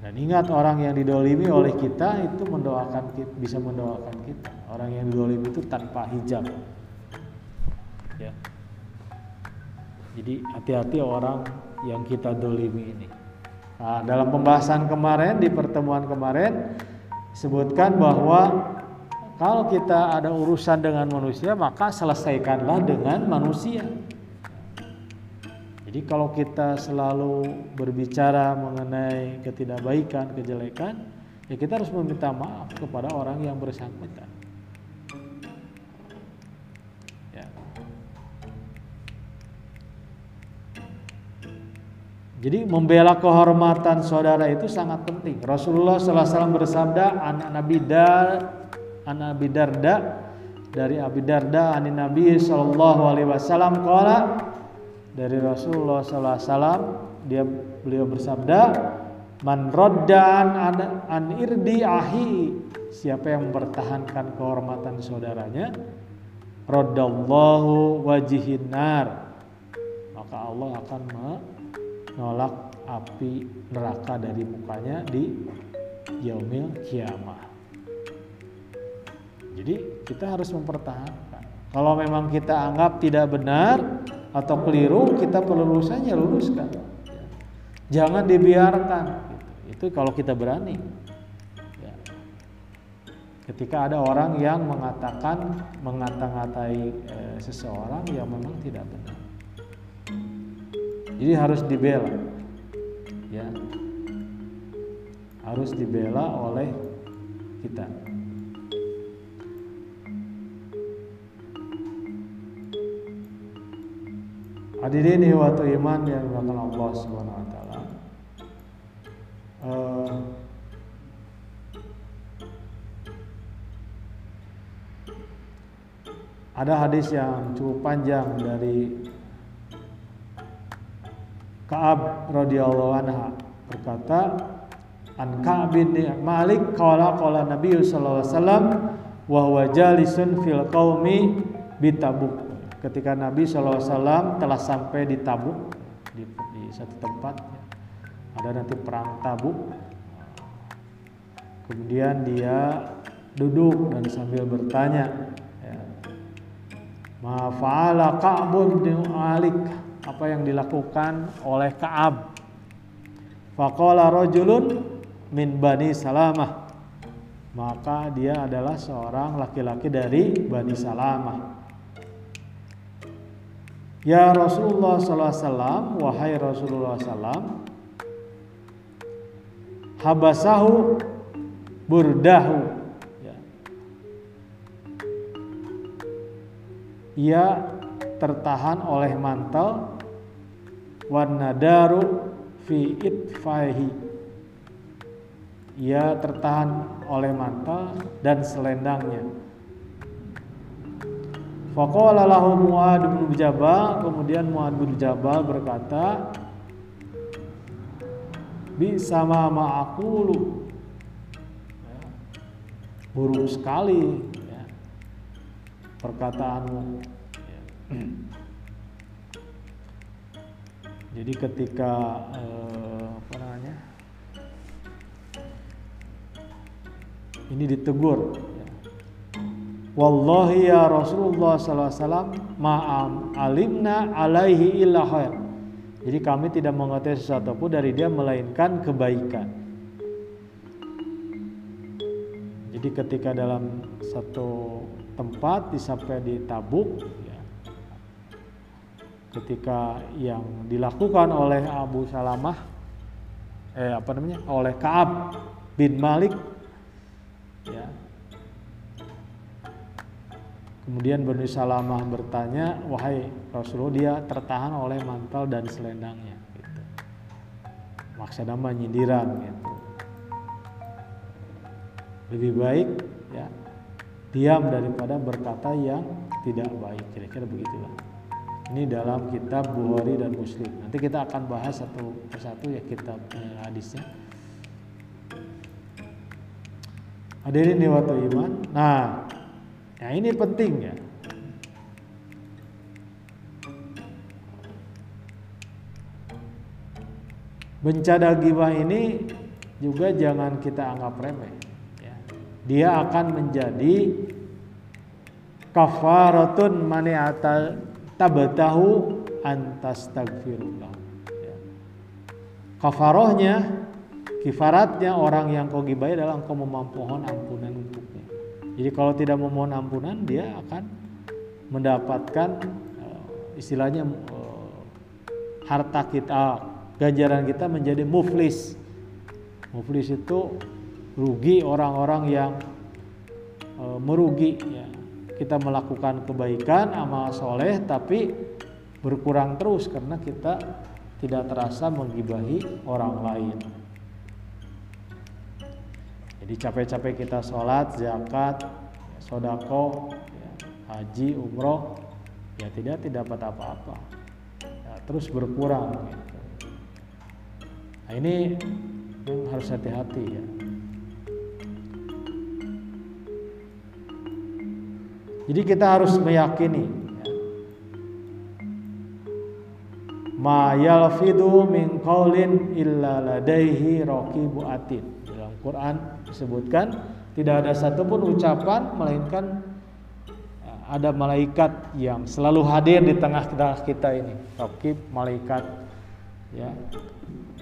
Speaker 1: Dan ingat orang yang didolimi oleh kita itu mendoakan kita, bisa mendoakan kita. Orang yang dolim itu tanpa hijab. Ya. Jadi hati-hati orang yang kita dolimi ini. Nah, dalam pembahasan kemarin di pertemuan kemarin sebutkan bahwa kalau kita ada urusan dengan manusia maka selesaikanlah dengan manusia. Jadi kalau kita selalu berbicara mengenai ketidakbaikan, kejelekan, ya kita harus meminta maaf kepada orang yang bersangkutan. Jadi membela kehormatan saudara itu sangat penting. Rasulullah SAW bersabda, anak Nabi Dar, anak Nabi Darda dari Abi Darda, anak Nabi Shallallahu Alaihi Wasallam kala dari Rasulullah SAW dia beliau bersabda, man roddan an, an irdi ahi siapa yang mempertahankan kehormatan saudaranya, roddallahu wajihin nar maka Allah akan nolak api neraka dari mukanya di yaumil kiamah. Jadi kita harus mempertahankan. Kalau memang kita anggap tidak benar atau keliru, kita perlu lulusannya luruskan. Jangan dibiarkan. Itu kalau kita berani. Ya. Ketika ada orang yang mengatakan mengata-ngatai e, seseorang yang memang tidak benar. Jadi harus dibela. Ya. Harus dibela oleh kita. Hadirin waktu iman yang dimakan Allah Subhanahu wa taala. Uh, ada hadis yang cukup panjang dari Kaab radhiyallahu anha berkata An Ka'ab bin Malik qala qala Nabi sallallahu alaihi wasallam wa huwa jalisun fil qaumi bitabuk ketika Nabi wasallam telah sampai di Tabuk di, di satu tempat ada nanti perang Tabuk kemudian dia duduk dan sambil bertanya ya, ma fa'ala Ka'bun bin Malik apa yang dilakukan oleh Ka'ab. Faqala rajulun min Bani Salamah. Maka dia adalah seorang laki-laki dari Bani Salamah. Ya Rasulullah SAW, wahai Rasulullah SAW, habasahu burdahu. Ya. Ia tertahan oleh mantel wanadaru fi itfaihi ia tertahan oleh mantel dan selendangnya Faqala lahu Muad bin Jabal kemudian Muad bin Jabal berkata bi sama ma'akulu ya, buruk sekali ya, perkataanmu. Jadi ketika eh, apa namanya ini ditegur. Wallahi ya Rasulullah wasallam ma'am alimna alaihi illa khair. Jadi kami tidak mengetahui sesuatu pun dari dia melainkan kebaikan. Jadi ketika dalam satu tempat disampai di Tabuk ya, ketika yang dilakukan oleh Abu Salamah eh apa namanya oleh Kaab bin Malik ya kemudian Bani Salamah bertanya wahai Rasulullah dia tertahan oleh mantel dan selendangnya gitu. maksudnya menyindiran gitu. Lebih baik ya diam daripada berkata yang tidak baik. Kira-kira begitulah. Ini dalam kitab Bukhari dan Muslim. Nanti kita akan bahas satu persatu ya kitab eh, hadisnya. Hadirin di waktu iman. Nah ya ini penting ya bencana gibah ini juga jangan kita anggap remeh ya. dia akan menjadi kafaratun mani'ata tabatahu antastagfirullah ya. kafarohnya kifaratnya orang yang kau gibai adalah engkau memohon ampunan jadi kalau tidak memohon ampunan dia akan mendapatkan uh, istilahnya uh, harta kita ganjaran kita menjadi muflis. Muflis itu rugi orang-orang yang uh, merugi ya. Kita melakukan kebaikan amal soleh tapi berkurang terus karena kita tidak terasa menggibahi orang lain jadi capek-capek kita sholat, zakat, sodako, haji, umroh, ya tidak tidak dapat apa-apa, ya, terus berkurang. Gitu. Nah ini harus hati-hati ya. Jadi kita harus meyakini ya. ma yalfidu min qaulin illa ladaihi raqibu atid. Quran disebutkan tidak ada satupun ucapan melainkan ya, ada malaikat yang selalu hadir di tengah-tengah kita ini. Raqib malaikat ya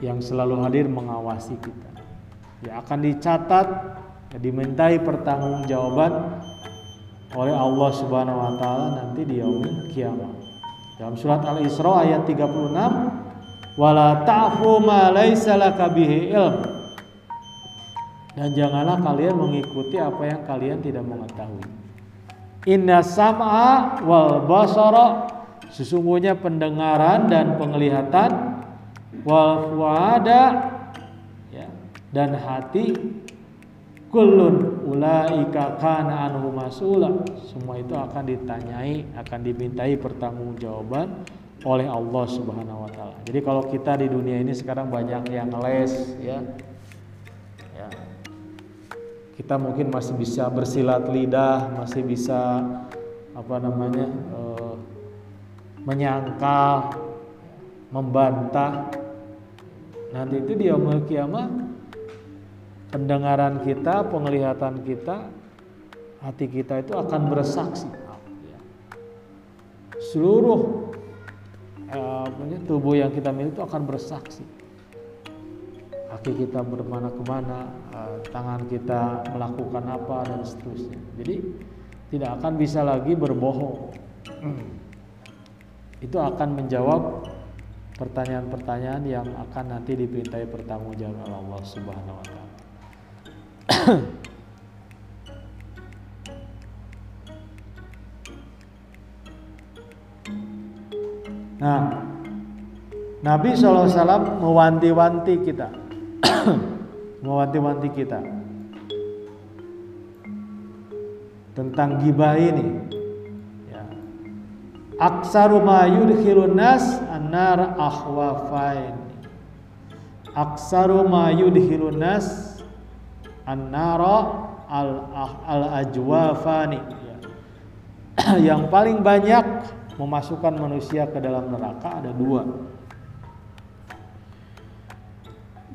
Speaker 1: yang selalu hadir mengawasi kita. Ya akan dicatat, ya, dimintai pertanggungjawaban oleh Allah Subhanahu wa taala nanti di yaumil kiamat. Dalam surat Al-Isra ayat 36, "Wala ta'fu ma ilm." Dan janganlah kalian mengikuti apa yang kalian tidak mengetahui. Inna sam'a wal basara sesungguhnya pendengaran dan penglihatan wal fuada ya, dan hati kullun ulaika kana anhu masula semua itu akan ditanyai akan dimintai pertanggungjawaban oleh Allah Subhanahu wa taala. Jadi kalau kita di dunia ini sekarang banyak yang les ya. Kita mungkin masih bisa bersilat lidah, masih bisa apa namanya? Eh, menyangkal, membantah. Nanti itu dia yaumul kiamat pendengaran kita, penglihatan kita, hati kita itu akan bersaksi. Seluruh eh, tubuh yang kita miliki itu akan bersaksi. Kaki kita bermana ke mana, eh, tangan kita melakukan apa dan seterusnya. Jadi tidak akan bisa lagi berbohong. Itu akan menjawab pertanyaan-pertanyaan yang akan nanti dipintai pertanggungjawaban Allah Subhanahu wa taala. nah, Nabi SAW mewanti-wanti kita, mewanti-wanti kita tentang gibah ini. Ya. Aksaru ma yudkhilun nas annar akhwafain. Aksaru ma yudkhilun nas al al ajwafani ya. yang paling banyak memasukkan manusia ke dalam neraka ada dua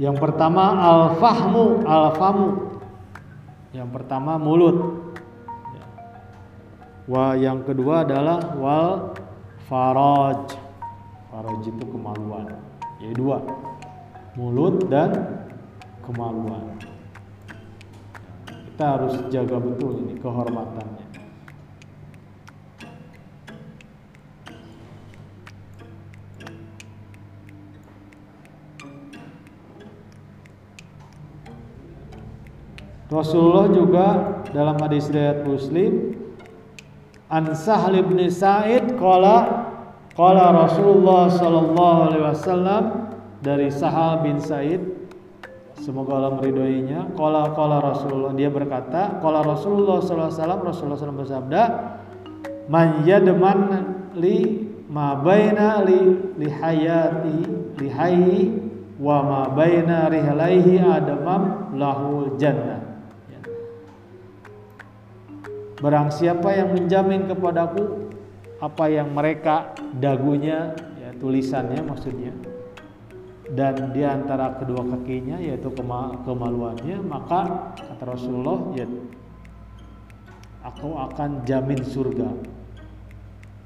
Speaker 1: yang pertama al fahmu al famu yang pertama mulut. Wah yang kedua adalah wal faraj. Faraj itu kemaluan. Jadi dua. Mulut dan kemaluan. Kita harus jaga betul ini kehormatannya. Rasulullah juga dalam hadis riwayat Muslim An Sahl bin Sa'id qala qala Rasulullah sallallahu alaihi wasallam dari Sahal bin Sa'id Semoga Allah meridhoinya. Qala qala Rasulullah dia berkata, qala Rasulullah sallallahu alaihi wasallam Rasulullah SAW bersabda, "Man yadman li ma baina li li hayati li hayyi wa ma baina rihlaihi adamam lahul jannah." Barang siapa yang menjamin kepadaku apa yang mereka dagunya ya tulisannya maksudnya dan di antara kedua kakinya yaitu kemaluannya maka kata Rasulullah ya aku akan jamin surga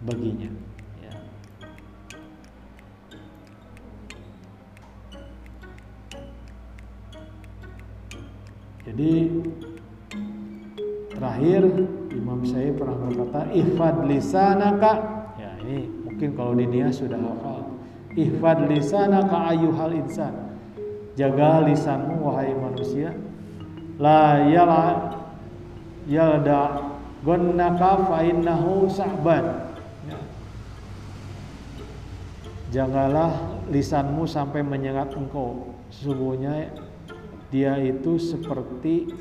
Speaker 1: baginya ya. jadi terakhir Imam saya pernah berkata ifad lisanaka. Ya ini mungkin kalau di dia sudah hafal. Ihfad lisanaka ayyuhal insan. Jaga lisanmu wahai manusia. La yala yalda gonnaka fa innahu sa'ban. Ya. lisanmu sampai menyengat engkau. Sesungguhnya dia itu seperti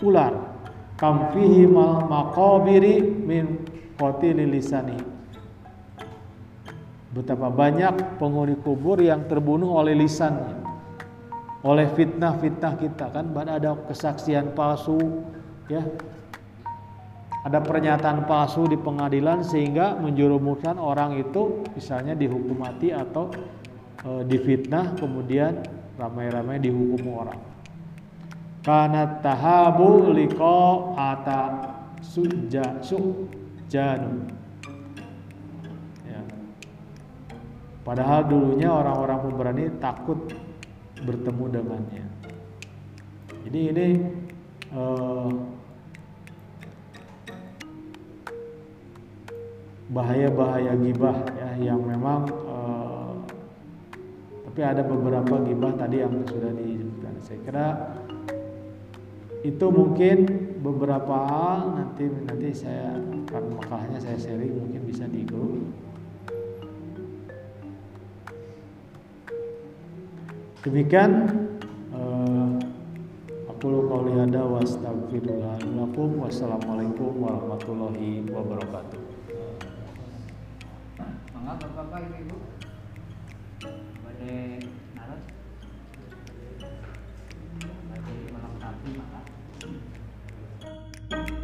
Speaker 1: ular kamfihi mal maqabiri min qatili lisani Betapa banyak penghuni kubur yang terbunuh oleh lisannya. Oleh fitnah-fitnah kita kan ada kesaksian palsu ya. Ada pernyataan palsu di pengadilan sehingga menjerumuskan orang itu misalnya dihukum mati atau e, difitnah kemudian ramai-ramai dihukum orang. Karena tahabu liko ata suja sujanu Padahal dulunya orang-orang pemberani takut bertemu dengannya. Jadi ini eh, bahaya-bahaya gibah ya yang memang eh, tapi ada beberapa gibah tadi yang sudah disebutkan. Saya kira itu mungkin beberapa hal nanti nanti saya karena makalahnya saya sharing mungkin bisa di grup demikian eh, aku wassalamualaikum warahmatullahi wabarakatuh.
Speaker 3: Mangga Bapak Ibu Bade naras malam tadi maka Thank you.